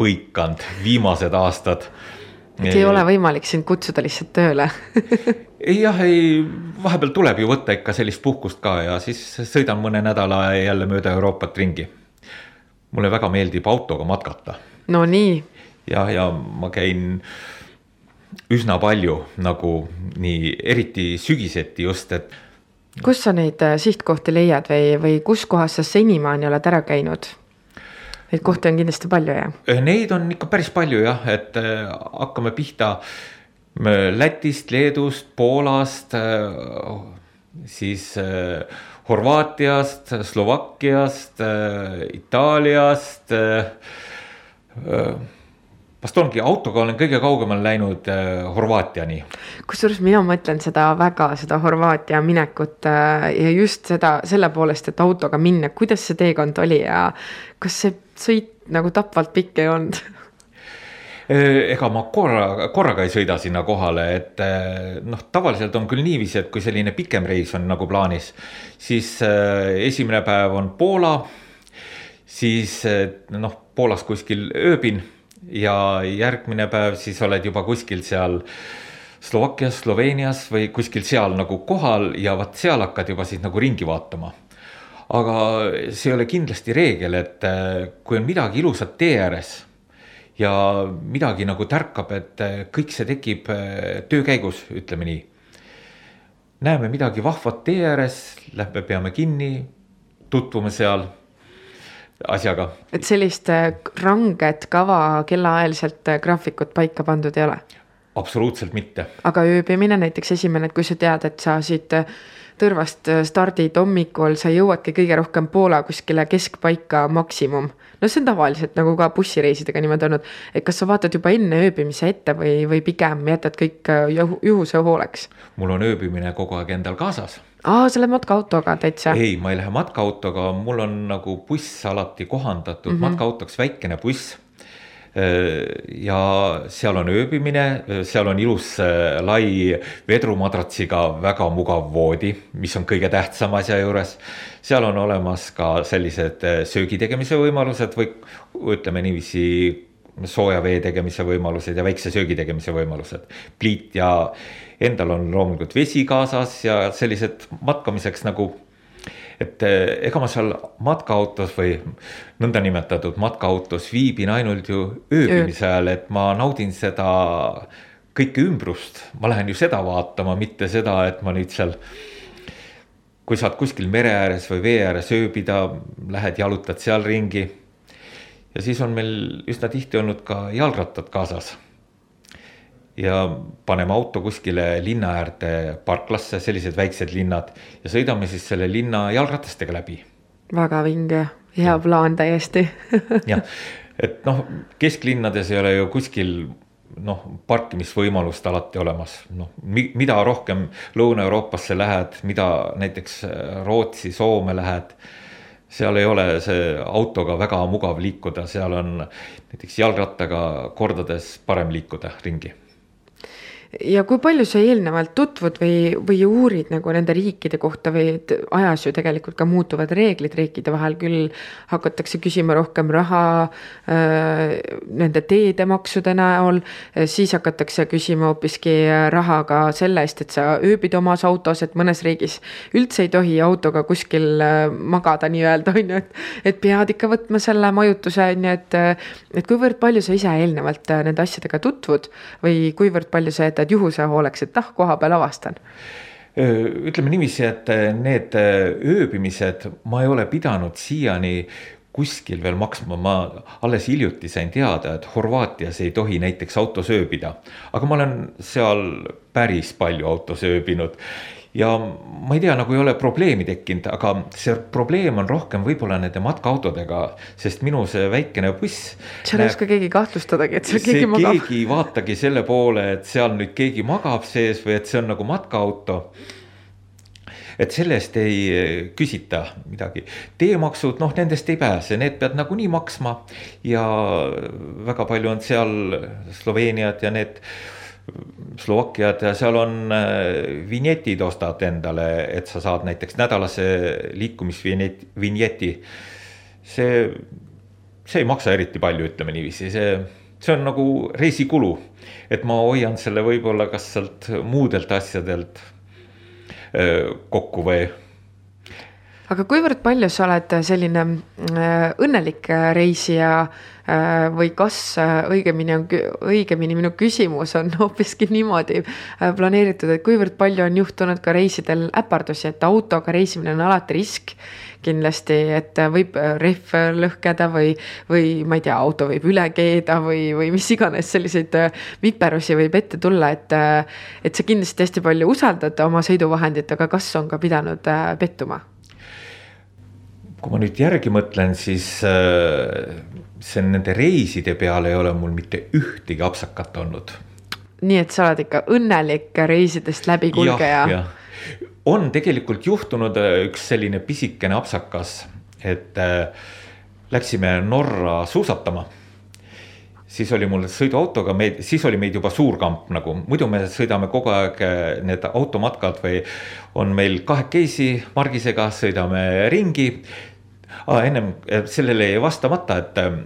põikanud viimased aastad et ei ole võimalik sind kutsuda lihtsalt tööle <laughs> ei jah, ei, vahepeal tuleb ju võtta ikka sellist puhkust ka ja siis sõidan mõne nädala jälle mööda Euroopat ringi. mulle väga meeldib autoga matkata. no nii. ja, ja ma käin üsna palju nagu nii, eriti sügiseti just, et. kus sa neid äh, sihtkohti leiad või, või kus kohas sa senimaani oled ära käinud? Neid kohti on kindlasti palju, jah? Neid on ikka päris palju jah, et äh, hakkame pihta Lätist, Leedust, Poolast, siis Horvaatiast, Slovakkiast, Itaaliast. vast ongi autoga olen kõige kaugemale läinud Horvaatiani. kusjuures mina mõtlen seda väga, seda Horvaatia minekut ja just seda selle poolest, et autoga minna, kuidas see teekond oli ja kas see sõit nagu tapvalt pikk ei olnud? ega ma korra, korraga ei sõida sinna kohale, et noh, tavaliselt on küll niiviisi, et kui selline pikem reis on nagu plaanis, siis esimene päev on Poola. siis noh, Poolas kuskil ööbin ja järgmine päev siis oled juba kuskil seal Slovakkias, Sloveenias või kuskil seal nagu kohal ja vot seal hakkad juba siis nagu ringi vaatama. Aga see ei ole kindlasti reegel, et kui on midagi ilusat tee ääres ja midagi nagu tärkab, et kõik see tekib töö käigus, ütleme nii. näeme midagi vahvat tee ääres, lähme peame kinni, tutvume seal asjaga. et sellist ranget kava kellaajaliselt graafikut paika pandud ei ole? absoluutselt mitte. aga ööbimine näiteks esimene, et kui sa tead, et sa siit äh, Tõrvast äh, stardid hommikul, sa jõuadki kõige rohkem Poola kuskile keskpaika maksimum. no see on tavaliselt nagu ka bussireisidega niimoodi olnud, et kas sa vaatad juba enne ööbimise ette või, või pigem jätad kõik äh, juhu, juhuse hooleks? mul on ööbimine kogu aeg endal kaasas aa, sa lähed matkaautoga täitsa? ei, ma ei lähe matkaautoga, mul on nagu buss alati kohandatud mm -hmm. matkaautoks väikene buss ja seal on ööbimine, seal on ilus äh, lai vedrumadratsiga väga mugav voodi, mis on kõige tähtsam asja juures. seal on olemas ka sellised äh, söögi tegemise võimalused või ütleme niiviisi sooja vee tegemise võimalused ja väikse söögi tegemise võimalused. pliit ja endal on loomulikult vesi kaasas ja sellised matkamiseks nagu et eh, ega ma seal matkaautos või nõndanimetatud matkaautos viibin ainult ju ööbimise ajal, et ma naudin seda kõike ümbrust, ma lähen ju seda vaatama, mitte seda, et ma nüüd seal. kui saad kuskil mere ääres või vee ääres ööbida, lähed jalutad seal ringi. ja siis on meil üsna tihti olnud ka jalgrattad kaasas ja paneme auto kuskile linna äärde parklasse, sellised väiksed linnad ja sõidame siis selle linna jalgratastega läbi. väga vinge, hea plaan täiesti. <laughs> Jah, et noh, kesklinnades ei ole ju kuskil noh, parkimisvõimalust alati olemas, noh, mida rohkem Lõuna-Euroopasse lähed, mida näiteks Rootsi, Soome lähed seal ei ole see autoga väga mugav liikuda, seal on näiteks jalgrattaga kordades parem liikuda ringi ja kui palju sa eelnevalt tutvud või, või uurid nagu nende riikide kohta või ajas ju tegelikult ka muutuvad reeglid riikide vahel, küll hakatakse küsima rohkem raha äh, nende teedemaksude näol, siis hakatakse küsima hoopiski raha ka selle eest, et sa ööbid omas autos, et mõnes riigis üldse ei tohi autoga kuskil äh, magada nii-öelda, <laughs> on ju, et et pead ikka võtma selle majutuse, on ju, et et kuivõrd palju sa ise eelnevalt äh, nende asjadega tutvud või kuivõrd palju sa jätad juhuse hooleks, et ah, koha peal avastan? ütleme niiviisi, et need ööbimised ma ei ole pidanud siiani kuskil veel maksma, ma alles hiljuti sain teada, et Horvaatias ei tohi näiteks autos ööbida. aga ma olen seal päris palju autos ööbinud ja ma ei tea, nagu ei ole probleemi tekkinud, aga see probleem on rohkem võib-olla nende matkaautodega, sest minu see väikene buss. seal ei oska keegi kahtlustadagi, et seal keegi magab. keegi ei vaatagi selle poole, et seal nüüd keegi magab sees või et see on nagu matkaauto et selle eest ei küsita midagi. teemaksud, noh, nendest ei pääse, need pead nagunii maksma ja väga palju on seal Sloveeniad ja need Slovakkiat ja seal on äh, vinjetid ostad endale, et sa saad näiteks nädalase liikumisvinjeti. see, see ei maksa eriti palju, ütleme niiviisi, see, see on nagu reisikulu. et ma hoian selle võib-olla kas sealt muudelt asjadelt äh, kokku või aga kuivõrd palju sa oled selline äh, õnnelik reisija Äh, või kas äh, õigemini on, õigemini minu küsimus on <laughs> hoopiski niimoodi äh, planeeritud, et kuivõrd palju on juhtunud ka reisidel äpardusi, et autoga reisimine on alati risk kindlasti, et võib rehv lõhkeda või, või ma ei tea, auto võib üle keeda või, või mis iganes selliseid viperusi võib ette tulla, et. et sa kindlasti hästi palju usaldad oma sõiduvahendit, aga kas on ka pidanud pettuma? Kui ma nüüd järgi mõtlen, siis see nende reiside peal ei ole mul mitte ühtegi apsakat olnud. nii et sa oled ikka õnnelik reisidest läbikulgeja? on tegelikult juhtunud äh, üks selline pisikene apsakas, et äh, läksime Norra suusatama siis oli mul sõiduautoga, meid, siis oli meid juba suur kamp nagu, muidu me sõidame kogu aeg äh, need automatkad või on meil kahekesi Margisega, sõidame ringi ah,. ennem sellele jäi vastamata, et ähm,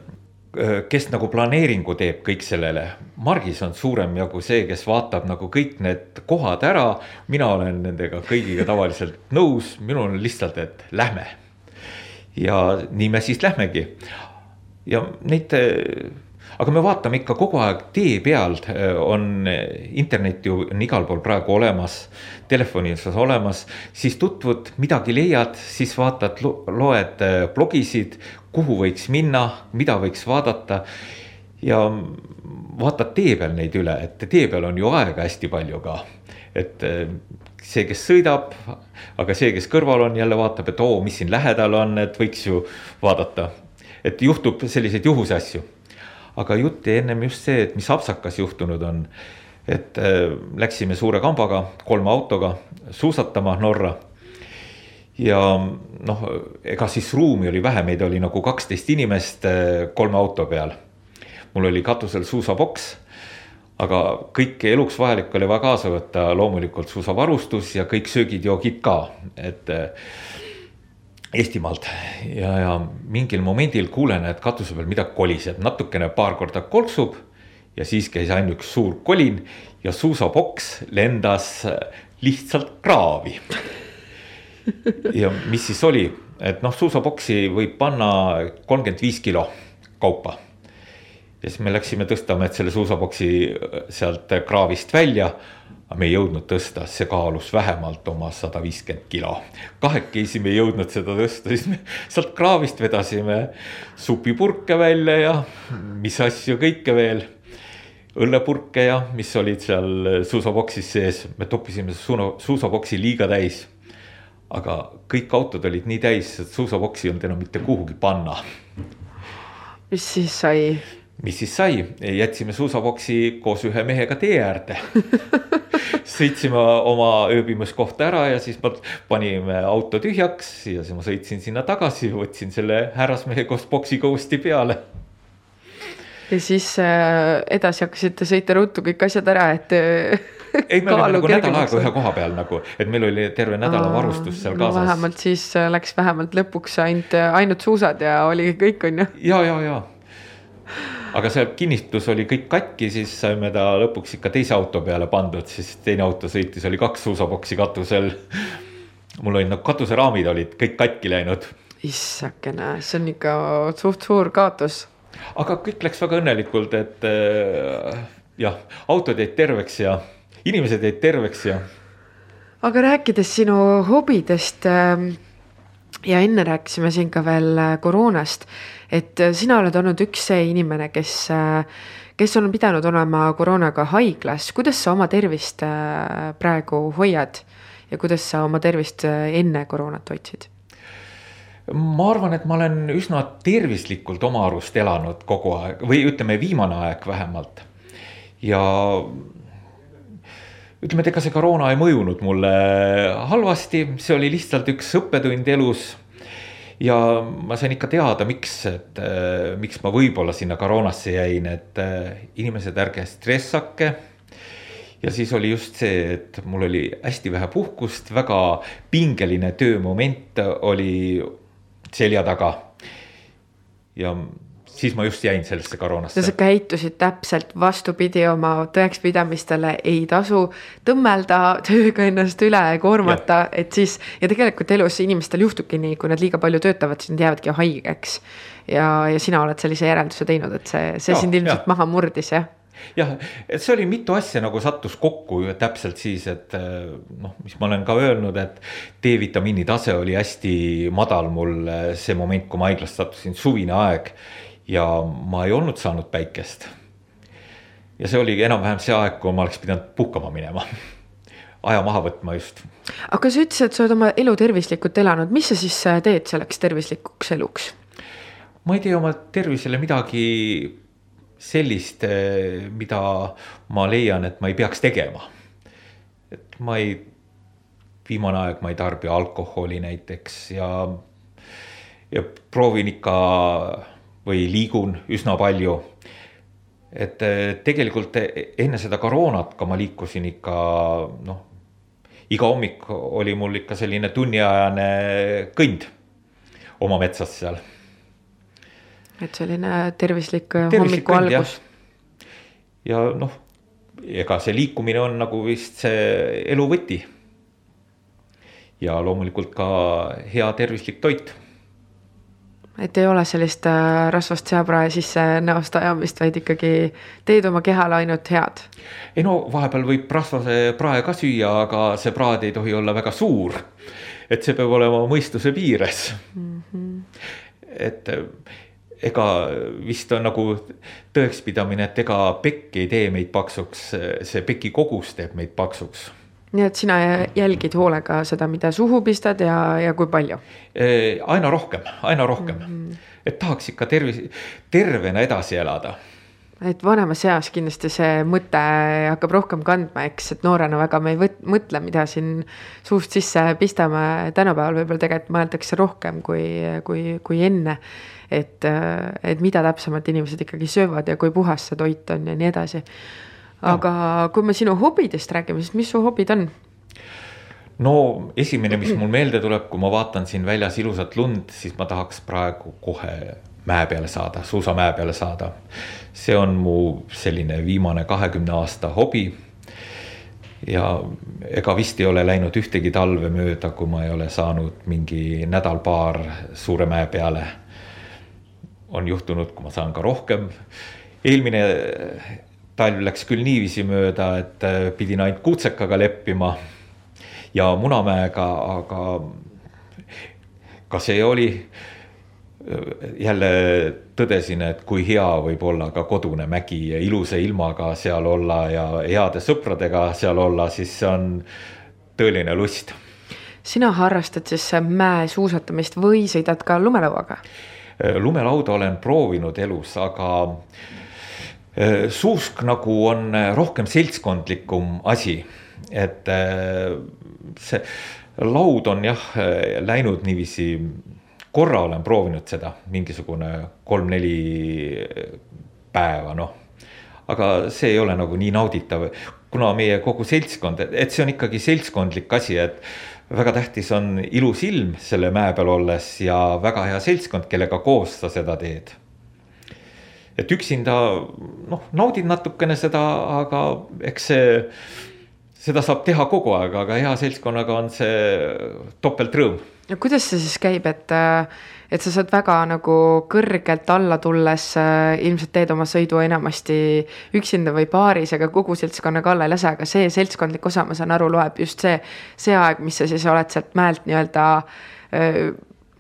äh, kes nagu planeeringu teeb kõik sellele. Margis on suurem jagu see, kes vaatab nagu kõik need kohad ära. mina olen nendega kõigiga tavaliselt nõus, minul on lihtsalt, et lähme. ja nii me siis lähmegi. ja neid aga me vaatame ikka kogu aeg tee peal on internet ju on igal pool praegu olemas. Telefonis olemas, siis tutvud, midagi leiad, siis vaatad, loed blogisid, kuhu võiks minna, mida võiks vaadata. ja vaatad tee peal neid üle, et tee peal on ju aega hästi palju ka. et see, kes sõidab, aga see, kes kõrval on, jälle vaatab, et oo, mis siin lähedal on, et võiks ju vaadata. et juhtub selliseid juhuse asju. Aga jutt jäi ennem just see, et mis Apsakas juhtunud on. et äh, läksime suure kambaga, kolme autoga suusatama Norra ja noh, ega siis ruumi oli vähe, meid oli nagu kaksteist inimest äh, kolme auto peal. mul oli katusel suusaboks. aga kõike eluks vajalikku oli vaja kaasa võtta, loomulikult suusavarustus ja kõik söögid-joogid ka, et äh, Eestimaalt ja, ja mingil momendil kuulen, et katuse peal midagi koliseb, natukene paar korda kolksub. ja siis käis ainult üks suur kolin ja suusaboks lendas äh, lihtsalt kraavi <laughs> ja mis siis oli, et noh, suusaboksi võib panna kolmkümmend viis kilo kaupa. ja siis me läksime tõstma, et selle suusaboksi äh, sealt kraavist välja. Aga me ei jõudnud tõsta, see kaalus vähemalt oma sada viiskümmend kilo. kahekesi me ei jõudnud seda tõsta, siis me sealt kraavist vedasime supipurke välja ja mis asju kõike veel õllepurke ja mis olid seal suusaboksis sees, me toppisime suusaboksi liiga täis aga kõik autod olid nii täis, et suusaboksi ei olnud enam mitte kuhugi panna. mis siis sai? Mis siis sai, jätsime suusaboksi koos ühe mehega tee äärde <laughs> sõitsime oma ööbimiskohta ära ja siis panime auto tühjaks ja siis ma sõitsin sinna tagasi, võtsin selle härrasmehe koos boksiga uuesti peale ja siis äh, edasi hakkasite sõita ruttu kõik asjad ära, et ei, me olime nagu nädal aega ühe koha peal nagu, et meil oli terve nädala varustus seal no, kaasas. vähemalt siis äh, läks vähemalt lõpuks ainult, ainult suusad ja oligi kõik, on ju. ja, ja, ja. Aga see kinnistus oli kõik katki, siis saime ta lõpuks ikka teise auto peale pandud, siis teine auto sõitis, oli kaks suusaboksi katusel. mul olid nagu katuseraamid olid kõik katki läinud. issakene, see on ikka suht suur kaotus aga kõik läks väga õnnelikult, et äh, jah, autod jäid terveks ja inimesed jäid terveks ja. aga rääkides sinu hobidest äh, ja enne rääkisime siin ka veel äh, koroonast, et äh, sina oled olnud üks see inimene, kes äh, kes on pidanud olema koroonaga haiglas, kuidas sa oma tervist praegu hoiad ja kuidas sa oma tervist enne koroonat hoidsid? ma arvan, et ma olen üsna tervislikult oma arust elanud kogu aeg või ütleme, viimane aeg vähemalt. ja ütleme, et ega see koroona ei mõjunud mulle halvasti, see oli lihtsalt üks õppetund elus. ja ma sain ikka teada, miks, et äh, miks ma võib-olla sinna koroonasse jäin, et äh, inimesed, ärge stressake ja siis oli just see, et mul oli hästi vähe puhkust, väga pingeline töömoment oli selja taga. ja siis ma just jäin sellesse koroonasse. sa käitusid täpselt vastupidi oma tõekspidamistele, ei tasu tõmmelda tööga ennast üle koormata, et siis ja tegelikult elus inimestel juhtubki nii, kui nad liiga palju töötavad, siis nad jäävadki haigeks. ja, ja sina oled sellise järelduse teinud, et see, see ja, sind ilmselt ja. maha murdis, jah jah, et see oli mitu asja nagu sattus kokku täpselt siis, et eh, noh, mis ma olen ka öelnud, et D-vitamiini tase oli hästi madal mul eh, see moment, kui ma haiglast sattusin, suvine aeg. Ja ma ei olnud saanud päikest. ja see oligi enam-vähem see aeg, kui ma oleks pidanud puhkama minema aja maha võtma just. aga sa ütlesid, et sa oled oma elu tervislikult elanud, mis sa siis eh, teed selleks tervislikuks eluks? ma ei tee oma tervisele midagi sellist, eh, mida ma leian, et ma ei peaks tegema. et ma ei, viimane aeg ma ei tarbi alkoholi näiteks ja, ja proovin ikka või liigun üsna palju. et eh, tegelikult enne seda koroonat ka ma liikusin ikka noh, iga hommik oli mul ikka selline tunniajane kõnd oma metsas seal et selline tervislik, tervislik hommiku algus. ja noh, ega see liikumine on nagu vist see elu võti. ja loomulikult ka hea tervislik toit et ei ole sellist äh, rasvast seaprae sisse näost ajamist, vaid ikkagi teed oma kehale ainult head. ei no vahepeal võib rasvase prae ka süüa, aga see praad ei tohi olla väga suur. et see peab olema mõistuse piires mm. -hmm. et ega vist on nagu tõekspidamine, et ega pekk ei tee meid paksuks, see peki kogus teeb meid paksuks nii et sina jälgid hoolega seda, mida suhu pistad ja, ja kui palju? aina rohkem, aina rohkem mm, -hmm. et tahaks ikka tervis, tervena edasi elada et vanemas eas kindlasti see mõte hakkab rohkem kandma, eks, et noorena väga me ei võt-, mõtle, mida siin suust sisse pistame, tänapäeval võib-olla tegelikult mõeldakse rohkem kui, kui, kui enne. et, et mida täpsemalt inimesed ikkagi söövad ja kui puhas see toit on ja nii edasi. Aga no. kui me sinu hobidest räägime, siis mis su hobid on? no esimene, mis mul meelde tuleb, kui ma vaatan siin väljas ilusat lund, siis ma tahaks praegu kohe mäe peale saada, suusamäe peale saada. see on mu selline viimane kahekümne aasta hobi. ja ega vist ei ole läinud ühtegi talve mööda, kui ma ei ole saanud mingi nädal-paar suure mäe peale. on juhtunud, kui ma saan ka rohkem. eelmine talv läks küll niiviisi mööda, et pidin ainult kuutsekaga leppima ja Munamäega, aga ka see oli jälle tõdesin, et kui hea võib olla ka kodune mägi ja ilusa ilmaga seal olla ja heade sõpradega seal olla, siis see on tõeline lust. sina harrastad siis mäesuusatamist või sõidad ka lumelauaga? lumelauda olen proovinud elus, aga äh, suusk nagu on rohkem seltskondlikum asi, et äh, see laud on jah läinud niiviisi korra olen proovinud seda, mingisugune kolm-neli päeva, noh. aga see ei ole nagu nii nauditav, kuna meie kogu seltskond, et see on ikkagi seltskondlik asi, et väga tähtis on ilus ilm selle mäe peal olles ja väga hea seltskond, kellega koos sa seda teed. Et üksinda noh, naudid natukene seda, aga eks see, seda saab teha kogu aeg, aga hea seltskonnaga on see topeltrõõm no kuidas see siis käib, et, äh, et sa saad väga nagu kõrgelt alla tulles äh, ilmselt teed oma sõidu enamasti üksinda või paaris, aga kogu seltskonnaga alla ei lase, aga see seltskondlik osa, ma saan aru, loeb just see, see aeg, mis sa siis oled sealt mäelt nii-öelda öö,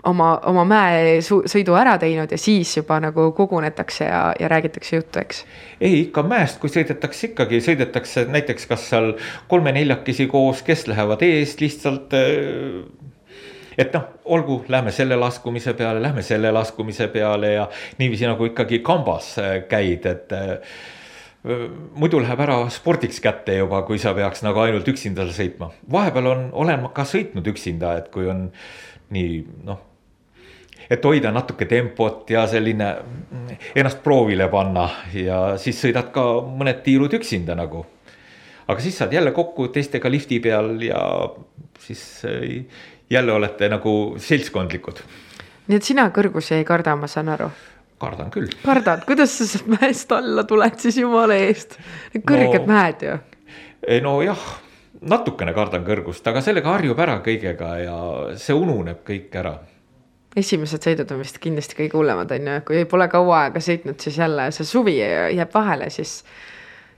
oma, oma mäesõidu ära teinud ja siis juba nagu kogunetakse ja, ja räägitakse juttu, eks? ei, ikka mäest, kui sõidetakse ikkagi, sõidetakse näiteks kas seal kolme-neljakesi koos, kes lähevad eest lihtsalt et noh, olgu, lähme selle laskumise peale, lähme selle laskumise peale ja niiviisi nagu ikkagi kambas äh, käid, et äh, muidu läheb ära spordiks kätte juba, kui sa peaks nagu ainult üksinda sõitma. vahepeal on, olen ka sõitnud üksinda, et kui on nii noh, et hoida natuke tempot ja selline ennast proovile panna ja siis sõidad ka mõned tiirud üksinda nagu. aga siis saad jälle kokku teistega lifti peal ja siis jälle olete nagu seltskondlikud. nii et sina kõrgusi ei karda, ma saan aru? kardan küll. kardad, kuidas sa sealt mäest alla tuled siis jumala eest? kõrged no, mäed ju. nojah, natukene kardan kõrgust, aga sellega harjub ära kõigega ja see ununeb kõik ära esimesed sõidud on vist kindlasti kõige hullemad, on ju, kui pole kaua aega sõitnud, siis jälle see suvi jääb vahele, siis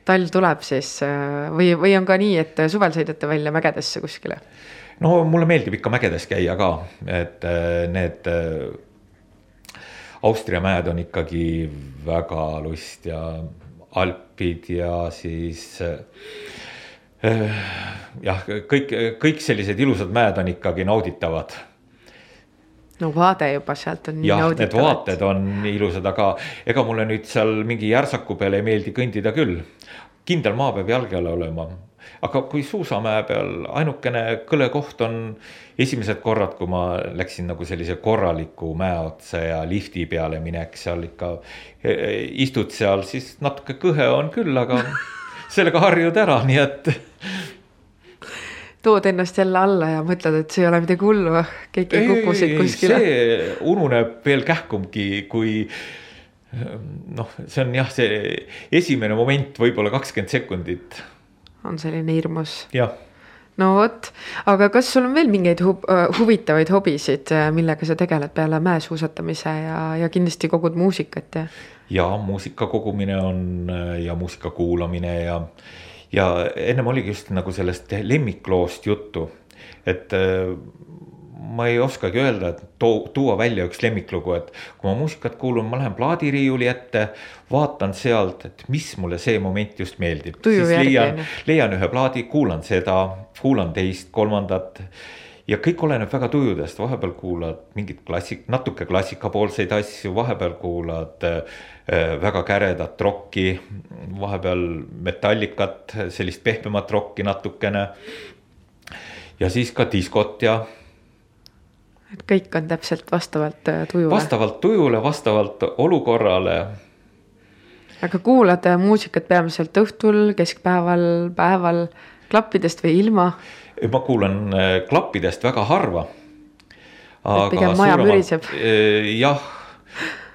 talv tuleb siis või, või on ka nii, et suvel sõidate välja mägedesse kuskile? no mulle meeldib ikka mägedes käia ka, et äh, need äh, Austria mäed on ikkagi väga lust ja Alpid ja siis äh, jah, kõik, kõik sellised ilusad mäed on ikkagi nauditavad no vaade juba sealt on jah, need vaated on ilusad, aga ega mulle nüüd seal mingi järsaku peal ei meeldi kõndida küll. kindel maa peab jalge all olema, aga kui suusamäe peal ainukene kõle koht on esimesed korrad, kui ma läksin nagu sellise korraliku mäe otsa ja lifti peale minek seal ikka e, e, istud seal, siis natuke kõhe on küll, aga <laughs> sellega harjud ära, nii et tood ennast jälle alla ja mõtled, et see ei ole midagi hullu, kõik ei kuku siit kuskile. see ununeb veel kähkumgi, kui noh, see on jah, see esimene moment, võib-olla kakskümmend sekundit on selline hirmus. jah no vot, aga kas sul on veel mingeid hu äh, huvitavaid hobisid, äh, millega sa tegeled peale mäesuusatamise ja, ja kindlasti kogud muusikat ja? ja muusika kogumine on äh, ja muusika kuulamine ja, ja ennem oligi just nagu sellest lemmikloost juttu, et ma ei oskagi öelda, et too, tuua välja üks lemmiklugu, et kui ma muusikat kuulan, ma lähen plaadiriiuli ette, vaatan sealt, et mis mulle see moment just meeldib. Leian leian ühe plaadi, kuulan seda, kuulan teist, kolmandat. Ja kõik oleneb väga tujudest, vahepeal kuulad mingit klassik-, natuke klassikapoolseid asju, vahepeal kuulad äh, väga käredat rokki, vahepeal metallikat, sellist pehmemat rokki natukene. ja siis ka diskot ja et kõik on täpselt vastavalt äh, tujule. vastavalt tujule, vastavalt olukorrale aga kuulad äh, muusikat peamiselt õhtul, keskpäeval, päeval, klappidest või ilma? Ma kuulan äh, klappidest väga harva. pigem maja müriseb. jah,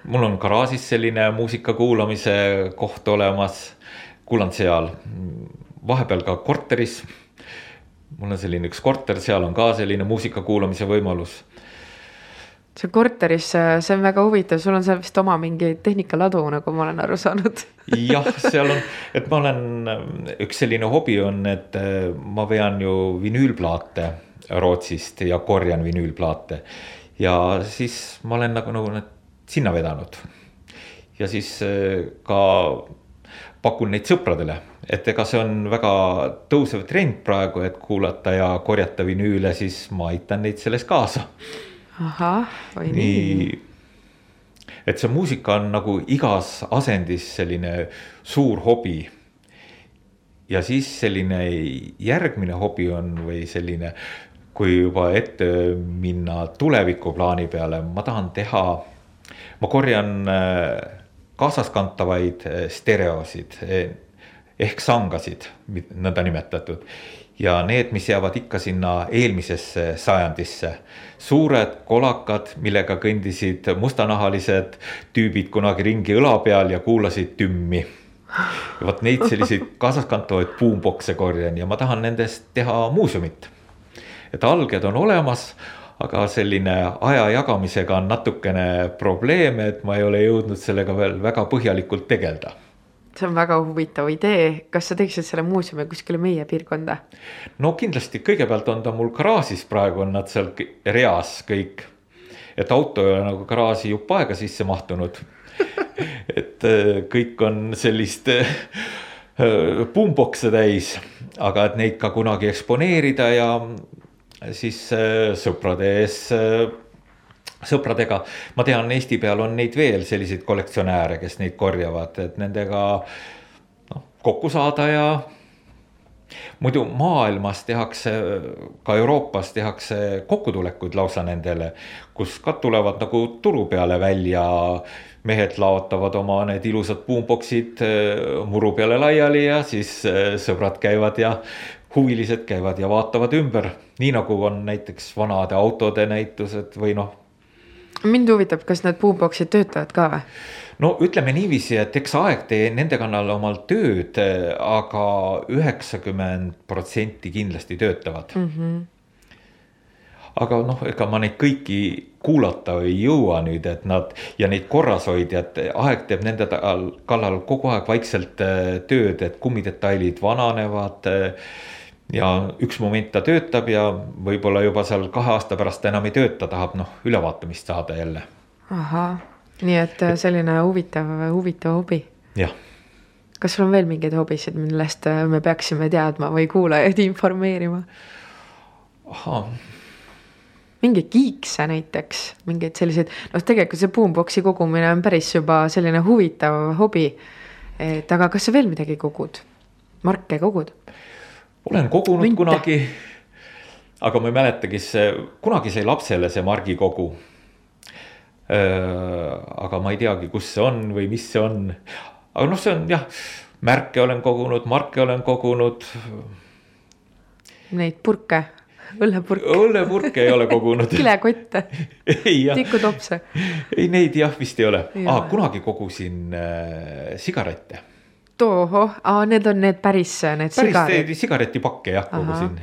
mul on garaažis selline muusika kuulamise koht olemas, kuulan seal, vahepeal ka korteris. mul on selline üks korter, seal on ka selline muusika kuulamise võimalus see korteris, see on väga huvitav, sul on seal vist oma mingi tehnikaladu, nagu ma olen aru saanud. <laughs> jah, seal on, et ma olen, üks selline hobi on, et äh, ma vean ju vinüülplaate Rootsist ja korjan vinüülplaate. ja siis ma olen nagu, nagu need sinna vedanud. ja siis äh, ka pakun neid sõpradele, et ega see on väga tõusev trend praegu, et kuulata ja korjata vinüüle, siis ma aitan neid selles kaasa ahah, oi nii, nii.. et see muusika on nagu igas asendis selline suur hobi. ja siis selline järgmine hobi on või selline, kui juba ette minna tulevikuplaani peale, ma tahan teha, ma korjan äh, kaasaskantavaid äh, stereosid eh, ehk sangasid, nõndanimetatud ja need, mis jäävad ikka sinna eelmisesse sajandisse. Suured kolakad, millega kõndisid mustanahalised tüübid kunagi ringi õla peal ja kuulasid tümmi. ja vot neid selliseid <laughs> kaasaskantavaid boombox'e korjan ja ma tahan nendest teha muuseumit. et alged on olemas, aga selline aja jagamisega on natukene probleeme, et ma ei ole jõudnud sellega veel väga põhjalikult tegeleda see on väga huvitav idee, kas sa teeksid selle muuseumi kuskile meie piirkonda? no kindlasti, kõigepealt on ta mul garaažis, praegu on nad seal reas kõik. et auto ei ole nagu garaaži jupp aega sisse mahtunud. <laughs> et äh, kõik on sellist äh, boombox'e täis, aga et neid ka kunagi eksponeerida ja siis äh, sõprade ees äh, sõpradega, ma tean, Eesti peal on neid veel selliseid kollektsionääre, kes neid korjavad, et nendega noh, kokku saada ja. muidu maailmas tehakse, ka Euroopas tehakse kokkutulekuid lausa nendele, kus ka tulevad nagu turu peale välja. mehed laotavad oma need ilusad boombox'id eh, muru peale laiali ja siis eh, sõbrad käivad ja huvilised käivad ja vaatavad ümber, nii nagu on näiteks vanade autode näitused või noh mind huvitab, kas need boombox'id töötavad ka või? no ütleme niiviisi, et eks aeg tee nende kallal omal tööd aga, aga üheksakümmend protsenti kindlasti töötavad mm. -hmm. aga noh, ega ma neid kõiki kuulata ei jõua nüüd, et nad ja neid korras hoida, et aeg teeb nende kallal kogu aeg vaikselt äh, tööd, et kummitetailid vananevad äh, ja üks moment ta töötab ja võib-olla juba seal kahe aasta pärast ta enam ei tööta, tahab noh, ülevaatamist saada jälle. ahah, nii et äh, selline huvitav, huvitav hobi. jah, kas sul on veel mingeid hobisid, millest äh, me peaksime teadma või kuulajaid <laughs> informeerima? ahah, mingeid kiikse näiteks, mingeid selliseid, noh, tegelikult see boombox'i kogumine on päris juba selline huvitav hobi. et aga kas sa veel midagi kogud? marke kogud? Olen kogunud Münte. kunagi. aga ma ei mäletagi, see kunagi sai lapsele see margikogu. aga ma ei teagi, kus see on või mis see on. aga noh, see on jah, märke olen kogunud, marke olen kogunud. Neid purke, õllepurke, õllepurke ei ole kogunud. <laughs> kilekotte, tikutopse. ei neid jah, vist ei ole Ei ah, kunagi kogusin äh, sigarette. Tohoh, need on need päris, need päris sigarid. sigaretipakke jah, kogusin.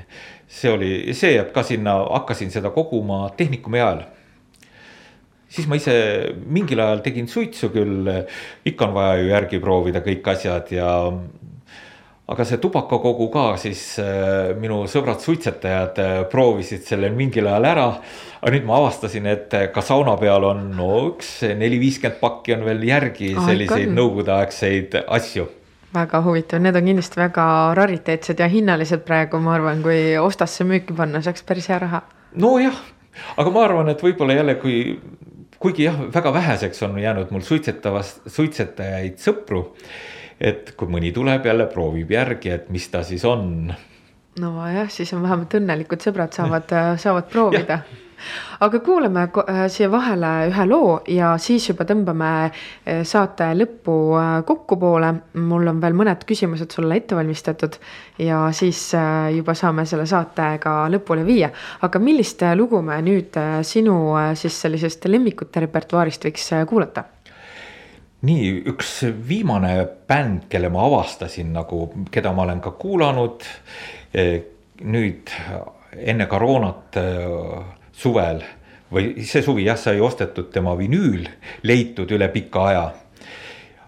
see oli, see jääb ka sinna, hakkasin seda koguma tehnikumi ajal. siis ma ise mingil ajal tegin suitsu küll, ikka on vaja ju järgi proovida kõik asjad ja. aga see tubakakogu ka siis äh, minu sõbrad suitsetajad äh, proovisid selle mingil ajal ära. aga nüüd ma avastasin, et äh, ka sauna peal on no üks neli-viiskümmend pakki on veel järgi selliseid nõukogudeaegseid asju väga huvitav, need on kindlasti väga rariteetsed ja hinnalised praegu, ma arvan, kui ostasse müüki panna, saaks päris hea raha. nojah, aga ma arvan, et võib-olla jälle, kui, kuigi jah, väga väheseks on jäänud mul suitsetavast, suitsetajaid sõpru. et kui mõni tuleb jälle, proovib järgi, et mis ta siis on. nojah, siis on vähemalt õnnelikud sõbrad saavad, saavad proovida. Aga kuulame äh, siia vahele ühe loo ja siis juba tõmbame äh, saate lõppu äh, kokkupoole. mul on veel mõned küsimused sulle ette valmistatud ja siis juba saame selle saate ka lõpule viia. aga millist lugu me nüüd sinu siis sellisest lemmikute repertuaarist võiks kuulata? nii üks viimane bänd, kelle ma avastasin nagu, keda ma olen ka kuulanud. nüüd enne koroonat suvel või see suvi jah, sai ostetud tema vinüül, leitud üle pika aja.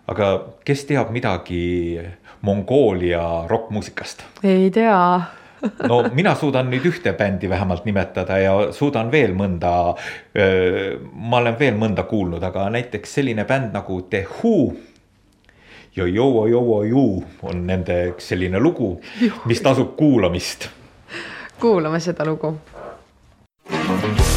aga kes teab midagi Mongoolia rokkmuusikast? ei tea <laughs> no mina suudan nüüd ühte bändi vähemalt nimetada ja suudan veel mõnda. ma olen veel mõnda kuulnud, aga näiteks selline bänd nagu The Who. ja Yo Yo Yo on nende üks selline lugu, mis tasub kuulamist. kuulame seda lugu. Kom on,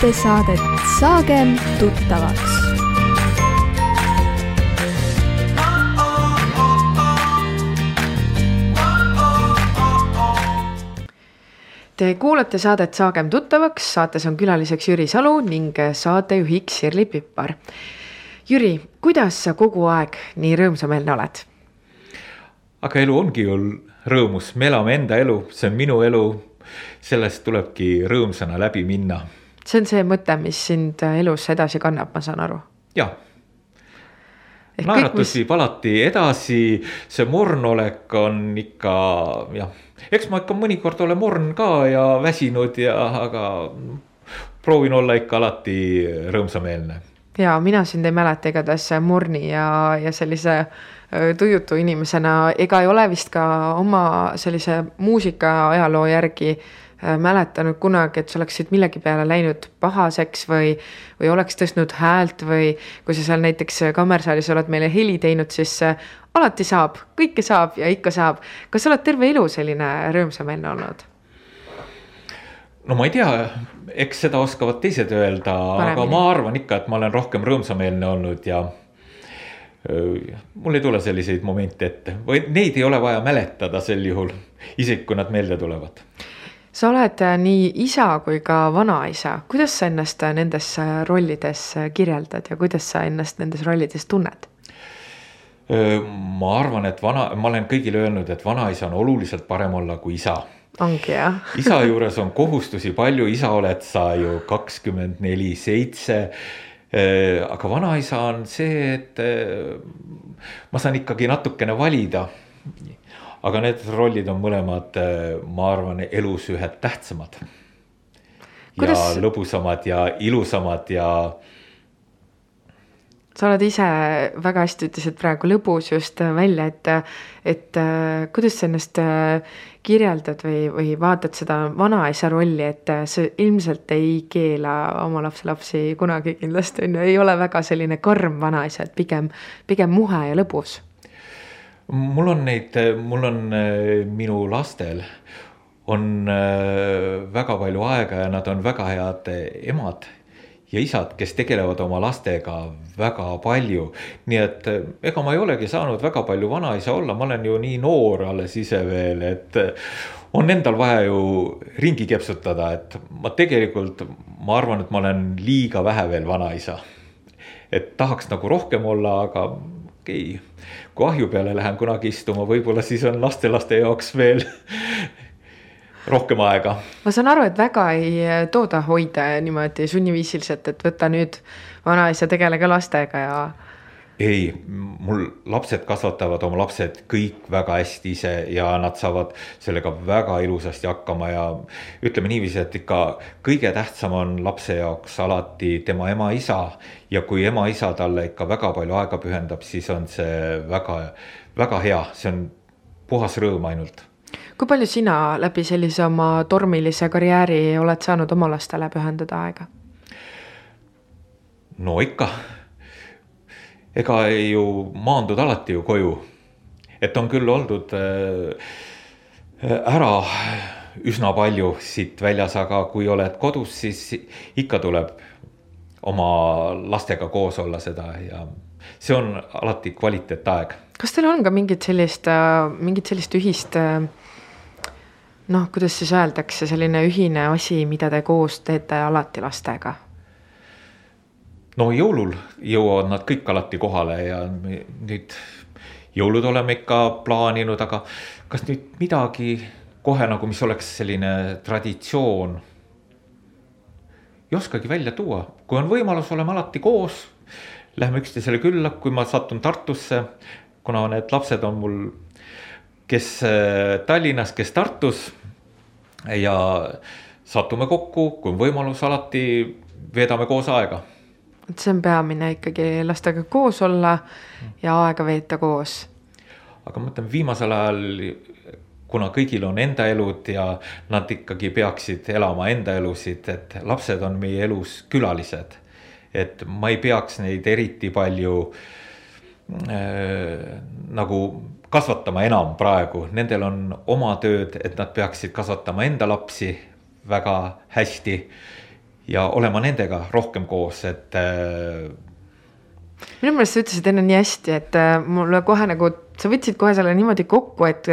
kuulate saadet Saagem tuttavaks Te kuulate saadet Saagem tuttavaks, saates on külaliseks Jüri Salu ning saatejuhiks Sirli Pippar. Jüri, kuidas sa kogu aeg nii rõõmsameelne oled? aga elu ongi ju rõõmus, me elame enda elu, see on minu elu. sellest tulebki rõõmsana läbi minna see on see mõte, mis sind elus edasi kannab, ma saan aru. ja Ehk naeratus mis- viib alati edasi, see mornolek on ikka jah, eks ma ikka mõnikord olen morn ka ja väsinud ja, aga proovin olla ikka alati rõõmsameelne. ja mina sind ei mäleta igatahes morni ja, ja sellise öö, tujutu inimesena ega ei ole vist ka oma sellise muusika ajaloo järgi mäletanud kunagi, et sa oleksid millegi peale läinud pahaseks või, või oleks tõstnud häält või kui sa seal näiteks kammersaalis oled meile heli teinud, siis äh, alati saab, kõike saab ja ikka saab. kas sa oled terve elu selline rõõmsameelne olnud? no ma ei tea, eks seda oskavad teised öelda, aga ma arvan ikka, et ma olen rohkem rõõmsameelne olnud ja mul ei tule selliseid momente ette või neid ei ole vaja mäletada sel juhul, isegi kui nad meelde tulevad sa oled äh, nii isa kui ka vanaisa, kuidas sa ennast äh, nendes äh, rollides kirjeldad ja kuidas sa ennast nendes rollides tunned? Ma arvan, et vana, ma olen kõigile öelnud, et vanaisa on oluliselt parem olla kui isa. ongi jah? <laughs> isa juures on kohustusi palju, isa oled sa ju kakskümmend neli, seitse. aga vanaisa on see, et ma saan ikkagi natukene valida. Aga need rollid on mõlemad, ma arvan, elus ühed tähtsamad. ja lõbusamad ja ilusamad ja sa oled ise väga hästi ütlesid praegu lõbus just äh, välja, et, et äh, kuidas sa ennast äh, kirjeldad või, või vaatad seda vanaisa rolli, et äh, sa ilmselt ei keela oma lapselapsi kunagi kindlasti on ju, ei ole väga selline karm vanaisa, et pigem, pigem muhe ja lõbus. Mul on neid, mul on minu lastel on äh, väga palju aega ja nad on väga head emad ja isad, kes tegelevad oma lastega väga palju. nii et äh, ega ma ei olegi saanud väga palju vanaisa olla, ma olen ju nii noor alles ise veel, et äh, on endal vaja ju ringi kepsutada, et ma tegelikult, ma arvan, et ma olen liiga vähe veel vanaisa et tahaks nagu rohkem olla, aga okei okay.. Kui ahju peale lähen kunagi istuma, võib-olla siis on lastelaste jaoks veel rohkem aega. ma saan aru, et väga ei äh, tooda hoida niimoodi sunniviisiliselt, et võta nüüd vanaisa, tegelege lastega ja ei, mul lapsed kasvatavad oma lapsed kõik väga hästi ise ja nad saavad sellega väga ilusasti hakkama ja ütleme niiviisi, et ikka kõige tähtsam on lapse jaoks alati tema ema-isa ja kui ema-isa talle ikka väga palju aega pühendab, siis on see väga, väga hea, see on puhas rõõm ainult kui palju sina läbi sellise oma tormilise karjääri oled saanud oma lastele pühendada aega? no ikka. Ega ju maandud alati ju koju. et on küll oldud äh, ära üsna palju siit väljas, aga kui oled kodus, siis ikka tuleb oma lastega koos olla seda ja see on alati kvaliteetaeg kas teil on ka mingit sellist, mingit sellist ühist äh, noh, kuidas siis öeldakse, selline ühine asi, mida te koos teete alati lastega? No jõulul jõuavad nad kõik alati kohale ja nüüd jõulud oleme ikka plaaninud, aga kas nüüd midagi kohe nagu, mis oleks selline traditsioon. ei oskagi välja tuua, kui on võimalus, oleme alati koos. Lähme üksteisele külla, kui ma satun Tartusse, kuna need lapsed on mul, kes äh, Tallinnas, kes Tartus ja satume kokku, kui on võimalus, alati veedame koos aega et see on peamine ikkagi lastega koos olla ja aega veeta koos. Aga ma mõtlen viimasel ajal, kuna kõigil on enda elud ja nad ikkagi peaksid elama enda elusid, et lapsed on meie elus külalised. et ma ei peaks neid eriti palju äh, nagu kasvatama enam praegu, nendel on oma tööd, et nad peaksid kasvatama enda lapsi väga hästi ja olema nendega rohkem koos, et äh, minu meelest sa ütlesid enne nii hästi, et äh, mulle kohe nagu, sa võtsid kohe selle niimoodi kokku, et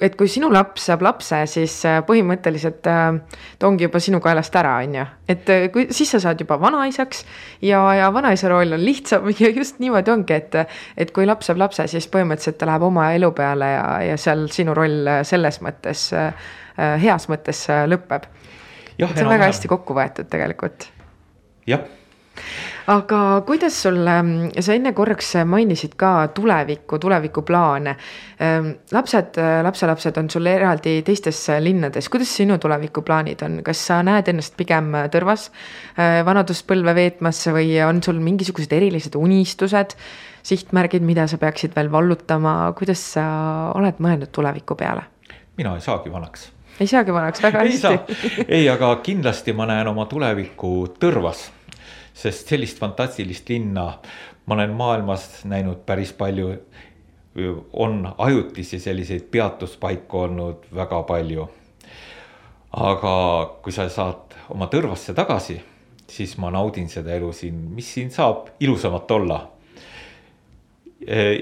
et kui sinu laps saab lapse, siis äh, põhimõtteliselt äh, ta ongi juba sinu kaelast ära, on ju. et kui siis sa saad juba vanaisaks ja, ja vanaisa roll on lihtsam <laughs> ja just niimoodi ongi, et et kui laps saab lapse, siis põhimõtteliselt ta läheb oma elu peale ja, ja seal sinu roll selles mõttes, heas mõttes lõpeb. See on väga hästi kokku võetud tegelikult. jah aga kuidas sul, ähm, sa enne korraks mainisid ka tulevikku, tulevikuplaane. Ähm, lapsed, lapselapsed on sul eraldi teistes linnades, kuidas sinu tulevikuplaanid on, kas sa näed ennast pigem Tõrvas äh, vanaduspõlve veetmas või on sul mingisugused erilised unistused? sihtmärgid, mida sa peaksid veel vallutama, kuidas sa oled mõelnud tuleviku peale? mina ei saagi vanaks ei saagi vanaks, väga hästi. ei, aga kindlasti ma näen oma tulevikku Tõrvas sest sellist fantastilist linna ma olen maailmas näinud päris palju. on ajutisi selliseid peatuspaiku olnud väga palju. aga kui sa saad oma Tõrvasse tagasi, siis ma naudin seda elu siin, mis siin saab ilusamat olla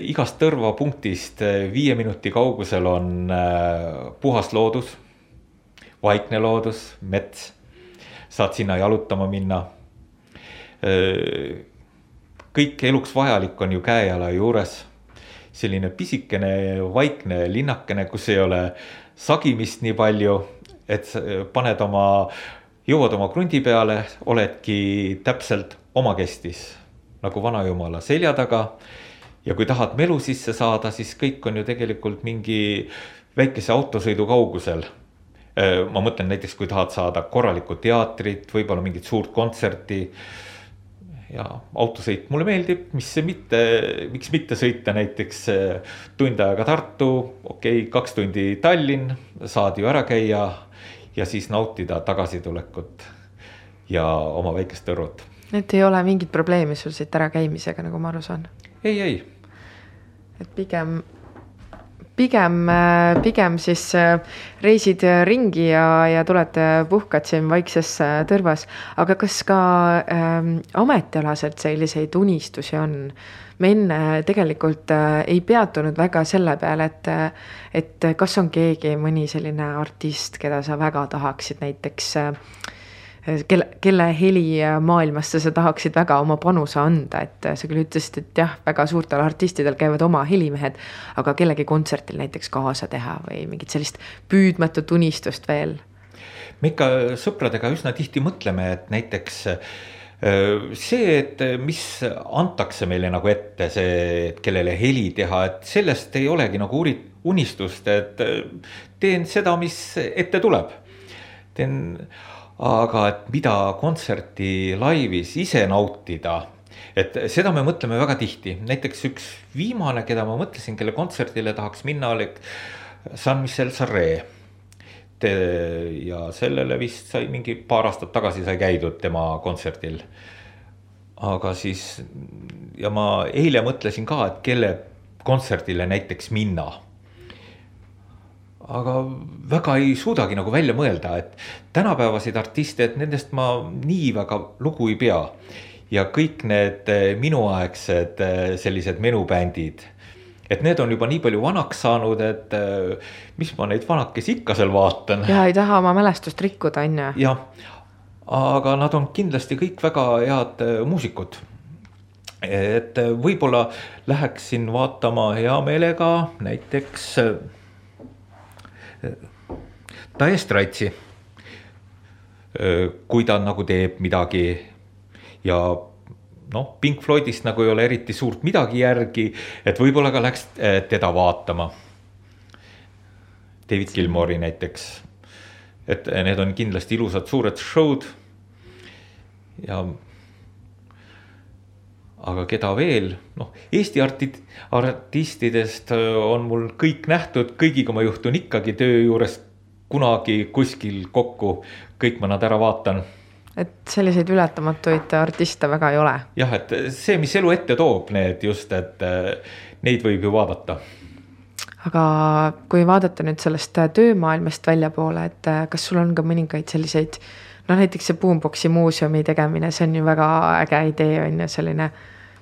igast Tõrva punktist viie minuti kaugusel on äh, puhas loodus, vaikne loodus, mets. saad sinna jalutama minna kõik eluks vajalik on ju käe-jala juures. selline pisikene vaikne linnakene, kus ei ole sagimist nii palju, et paned oma, jõuad oma krundi peale, oledki täpselt omakestis nagu vanajumala selja taga. ja kui tahad melu sisse saada, siis kõik on ju tegelikult mingi väikese autosõidu kaugusel ma mõtlen näiteks, kui tahad saada korralikku teatrit, võib-olla mingit suurt kontserti ja autosõit mulle meeldib, mis mitte, miks mitte sõita näiteks eh, tund aega Tartu, okei okay,, kaks tundi Tallinn, saad ju ära käia ja siis nautida tagasitulekut ja oma väikest Tõrvut. et ei ole mingit probleemi sul siit ärakäimisega, nagu ma aru saan? ei, ei. et pigem pigem, pigem siis äh, reisid ringi ja, ja tuled äh, puhkad siin vaikses äh, Tõrvas. aga kas ka ähm, ametialaselt selliseid unistusi on? me enne tegelikult äh, ei peatunud väga selle peale, et, et kas on keegi, mõni selline artist, keda sa väga tahaksid näiteks äh, kelle, kelle helimaailmasse sa tahaksid väga oma panuse anda, et sa küll ütlesid, et jah, väga suurtel artistidel käivad oma helimehed, aga kellegi kontsertil näiteks kaasa teha või mingit sellist püüdmatut unistust veel? me ikka sõpradega üsna tihti mõtleme, et näiteks see, et mis antakse meile nagu ette, see, et kellele heli teha, et sellest ei olegi nagu unistust, et teen seda, mis ette tuleb. teen aga et mida kontserti laivis ise nautida et seda me mõtleme väga tihti, näiteks üks viimane, keda ma mõtlesin, kelle kontserdile tahaks minna, oli San Michel Sarre. ja sellele vist sai mingi paar aastat tagasi sai käidud tema kontserdil. aga siis ja ma eile mõtlesin ka, et kelle kontserdile näiteks minna aga väga ei suudagi nagu välja mõelda, et tänapäevaseid artiste, et nendest ma nii väga lugu ei pea. ja kõik need eh, minuaegsed eh, sellised menubändid, et need on juba nii palju vanaks saanud, et eh, mis ma neid vanakesi ikka seal vaatan. ja ei taha oma mälestust rikkuda, on ju. jah, aga nad on kindlasti kõik väga head muusikud et võib-olla läheksin vaatama hea meelega näiteks Taestratsi. kui ta nagu teeb midagi ja noh, Pink Floydist nagu ei ole eriti suurt midagi järgi, et võib-olla ka läks teda vaatama. David Gilmore'i näiteks, et need on kindlasti ilusad suured show'd. ja aga keda veel, noh, Eesti artid, artistidest äh, on mul kõik nähtud, kõigiga ma juhtun ikkagi töö juures kunagi kuskil kokku, kõik ma nad ära vaatan. et selliseid ületamatuid artiste väga ei ole. jah, et see, mis elu ette toob, need just, et äh, neid võib ju vaadata. aga kui vaadata nüüd sellest äh, töömaailmast väljapoole, et kas sul on ka mõningaid selliseid noh, näiteks see Boomboxi muuseumi tegemine, see on ju väga äge idee, on ju, selline,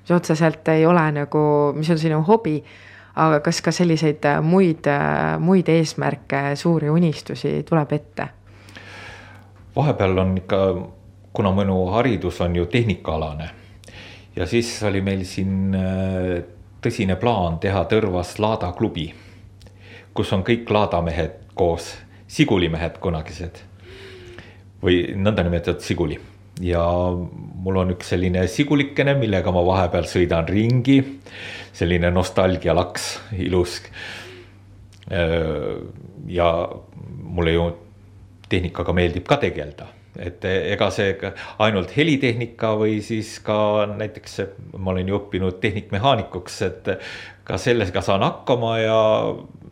mis otseselt ei ole nagu, mis on sinu hobi, aga kas ka selliseid muid, muid eesmärke, suuri unistusi tuleb ette? vahepeal on ikka kuna minu haridus on ju tehnikaalane ja siis oli meil siin äh, tõsine plaan teha Tõrvas laadaklubi, kus on kõik laadamehed koos, sigulimehed kunagised või nõndanimetatud siguli ja mul on üks selline sigulikene, millega ma vahepeal sõidan ringi. selline nostalgialaks, ilus. Ja mulle ju tehnikaga meeldib ka tegeleda et ega see ainult helitehnika või siis ka näiteks ma olen ju õppinud tehnikmehaanikuks, et ka sellega saan hakkama ja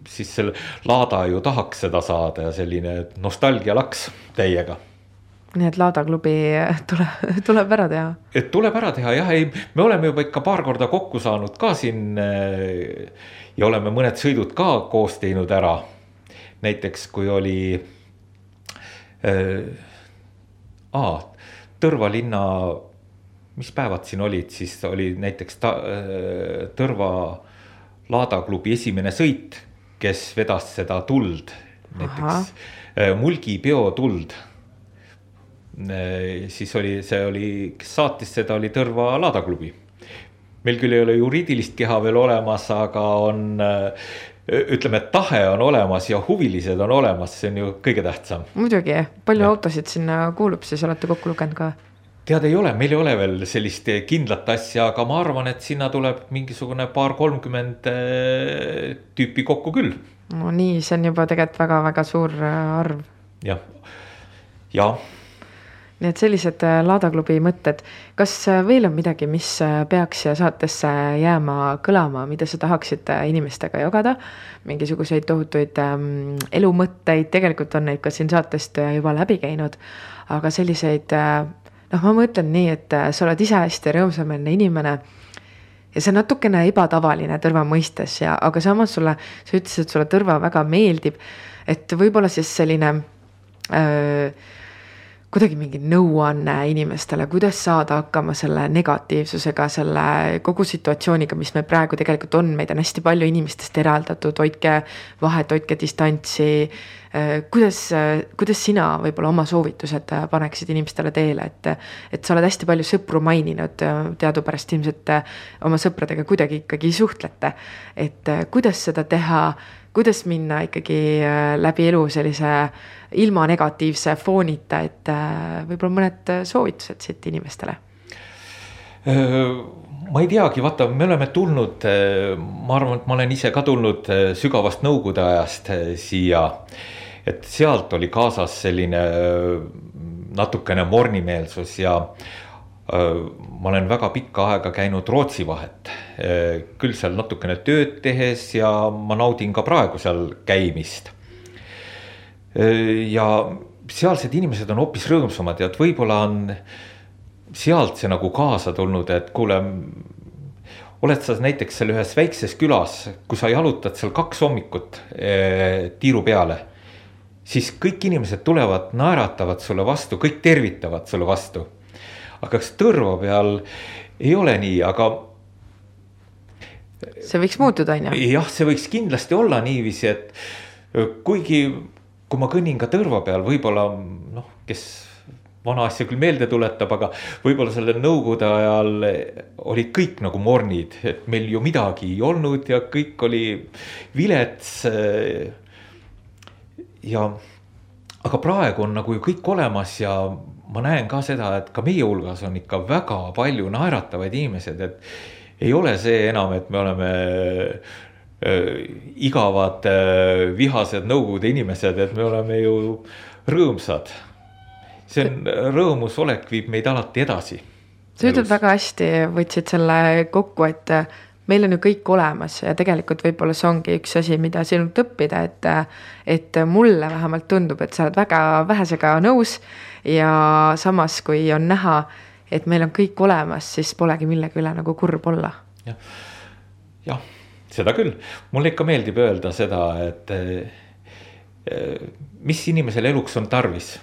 siis selle Laada ju tahaks seda saada ja selline nostalgialaks täiega nii et Laada klubi <laughs> tuleb, tuleb ära teha. et tuleb ära teha jah, ei, me oleme juba ikka paar korda kokku saanud ka siin. ja oleme mõned sõidud ka koos teinud ära. näiteks kui oli äh, aa, Tõrva linna, mis päevad siin olid, siis oli näiteks ta, äh, Tõrva laadaklubi esimene sõit, kes vedas seda tuld, näiteks äh, Mulgi peotuld. Äh, siis oli, see oli, kes saatis seda, oli Tõrva laadaklubi. meil küll ei ole juriidilist keha veel olemas, aga on ütleme, et tahe on olemas ja huvilised on olemas, see on ju kõige tähtsam. muidugi, palju ja. autosid sinna kuulub, siis olete kokku lugenud ka? tead, ei ole, meil ei ole veel sellist kindlat asja, aga ma arvan, et sinna tuleb mingisugune paar-kolmkümmend äh, tüüpi kokku küll. no nii, see on juba tegelikult väga-väga suur äh, arv. jah, ja nii et sellised äh, Laada klubi mõtted. kas äh, veel on midagi, mis äh, peaks siia saatesse jääma kõlama, mida sa tahaksid inimestega jagada? mingisuguseid tohutuid ähm, elumõtteid, tegelikult on neid ka siin saatest juba läbi käinud. aga selliseid äh,, noh, ma mõtlen nii, et sa oled ise hästi rõõmsameelne inimene ja see on natukene ebatavaline Tõrva mõistes ja, aga samas sulle, sa ütlesid, et sulle Tõrva väga meeldib. et võib-olla siis selline öö, kuidagi mingi nõuanne inimestele, kuidas saada hakkama selle negatiivsusega, selle kogu situatsiooniga, mis meil praegu tegelikult on, meid on hästi palju inimestest eraldatud, hoidke vahet, hoidke distantsi. kuidas, kuidas sina võib-olla oma soovitused paneksid inimestele teele, et, et sa oled hästi palju sõpru maininud, teadupärast ilmselt oma sõpradega kuidagi ikkagi suhtlete. et kuidas seda teha, kuidas minna ikkagi läbi elu sellise ilma negatiivse foonita, et äh, võib-olla mõned soovitused siit inimestele? ma ei teagi, vaata, me oleme tulnud, ma arvan, et ma olen ise ka tulnud sügavast nõukogude ajast siia. et sealt oli kaasas selline natukene mornimeelsus ja ma olen väga pikka aega käinud Rootsi vahet. küll seal natukene tööd tehes ja ma naudin ka praegu seal käimist ja sealsed inimesed on hoopis rõõmsamad ja et võib-olla on sealt see nagu kaasa tulnud, et kuule. oled sa näiteks seal ühes väikses külas, kui sa jalutad seal kaks hommikut tiiru peale. siis kõik inimesed tulevad, naeratavad sulle vastu, kõik tervitavad sulle vastu. Aga kas Tõrva peal ei ole nii, aga see võiks muutuda, on ju? jah, see võiks kindlasti olla niiviisi, et kuigi kui ma kõnnin ka Tõrva peal, võib-olla noh, kes vana asja küll meelde tuletab, aga võib-olla sellel nõukogude ajal olid kõik nagu mornid, et meil ju midagi ei olnud ja kõik oli vilets. ja, aga praegu on nagu ju kõik olemas ja ma näen ka seda, et ka meie hulgas on ikka väga palju naeratavaid inimesed, et ei ole see enam, et me oleme Äh, igavad äh, vihased Nõukogude inimesed, et me oleme ju rõõmsad. see on, rõõmusolek viib meid alati edasi. sa ütled väga hästi, võtsid selle kokku, et meil on ju kõik olemas ja tegelikult võib-olla see ongi üks asi, mida sinult õppida, et, et mulle vähemalt tundub, et sa oled väga vähesega nõus ja samas, kui on näha, et meil on kõik olemas, siis polegi millegi üle nagu kurb olla. jah, jah, seda küll, mulle ikka meeldib öelda seda, et eh, mis inimesel eluks on tarvis.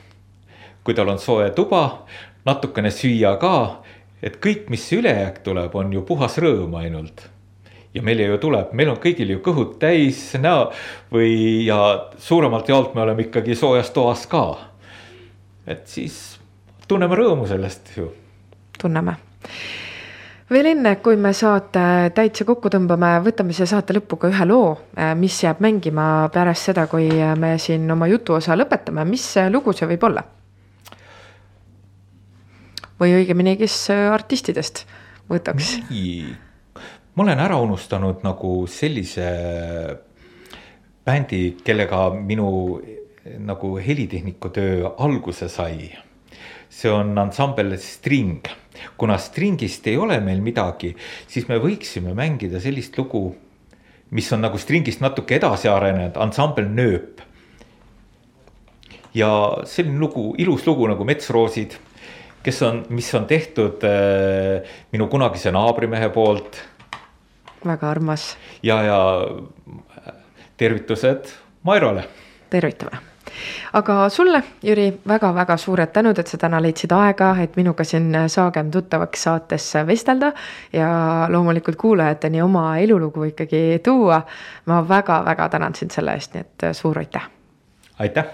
kui tal on soe tuba, natukene süüa ka et kõik, mis ülejääk tuleb, on ju puhas rõõm ainult. Ja meile ju tuleb, meil on kõigil ju kõhud täis näo või ja suuremalt jaolt me oleme ikkagi soojas toas ka. et siis tunneme rõõmu sellest ju. tunneme veel enne, kui me saate täitsa kokku tõmbame, võtame siia saate lõppu ka ühe loo, mis jääb mängima pärast seda, kui me siin oma jutuosa lõpetame, mis lugu see võib olla? või õigemini, kes artistidest võtaks? nii, ma olen ära unustanud nagu sellise bändi, kellega minu nagu helitehniku töö alguse sai. see on ansambel String, kuna Stringist ei ole meil midagi, siis me võiksime mängida sellist lugu, mis on nagu Stringist natuke edasi arenenud, ansambel Nööp. ja selline lugu, ilus lugu nagu Metsroosid kes on, mis on tehtud äh, minu kunagise naabrimehe poolt. Väga armas. ja, ja tervitused Mairole. tervitame aga sulle, Jüri väga,, väga-väga suured tänud, et sa täna leidsid aega, et minuga siin Saagem tuttavaks saates vestelda ja loomulikult kuulajateni oma elulugu ikkagi tuua. ma väga-väga tänan sind selle eest, nii et suur aitäh. aitäh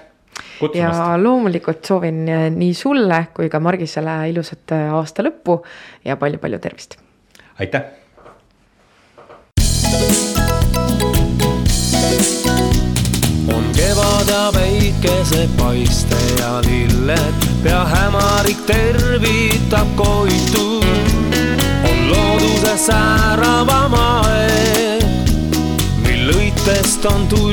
Kutsumast. ja loomulikult soovin nii sulle kui ka Margisele ilusat aasta lõppu ja palju-palju tervist. aitäh. On kevad ja päikesepaiste ja lilled, pea hämarik tervitab koitu. on looduse sääravam aeg, mil õitest on tulvilmu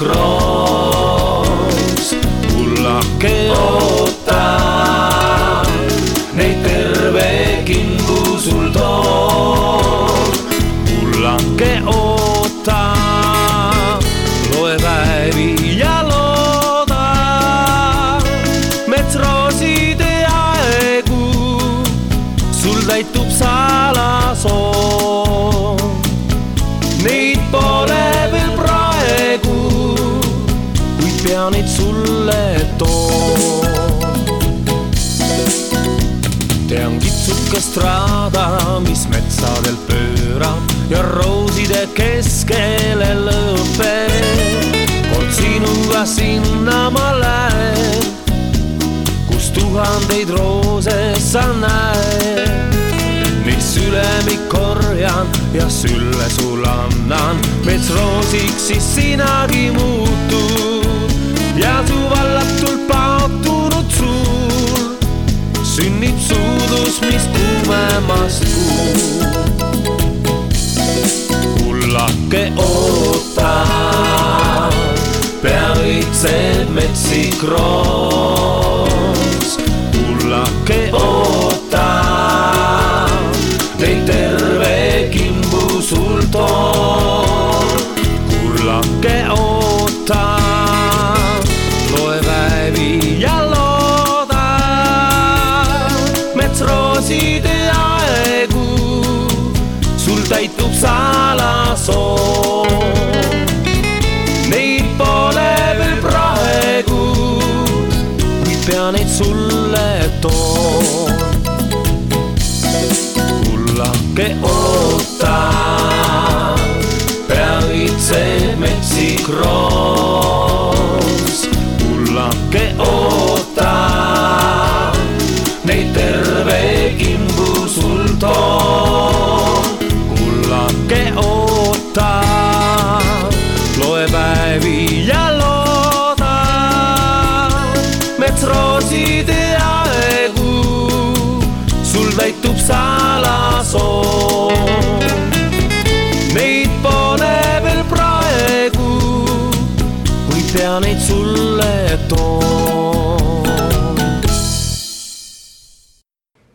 metsik kitsukest raada, mis metsadelt pöörab ja rooside keskele lõpeb. kord sinuga sinna ma lähen, kus tuhandeid roose sa näed. mis ülemik korjan ja sülle sul annan, metsroosiks siis sinagi muutud ja su vallatult paotunud sul sünnib suudus, mis kuumemast kuub. kullake oota, pea õitseb metsik roos. Sulle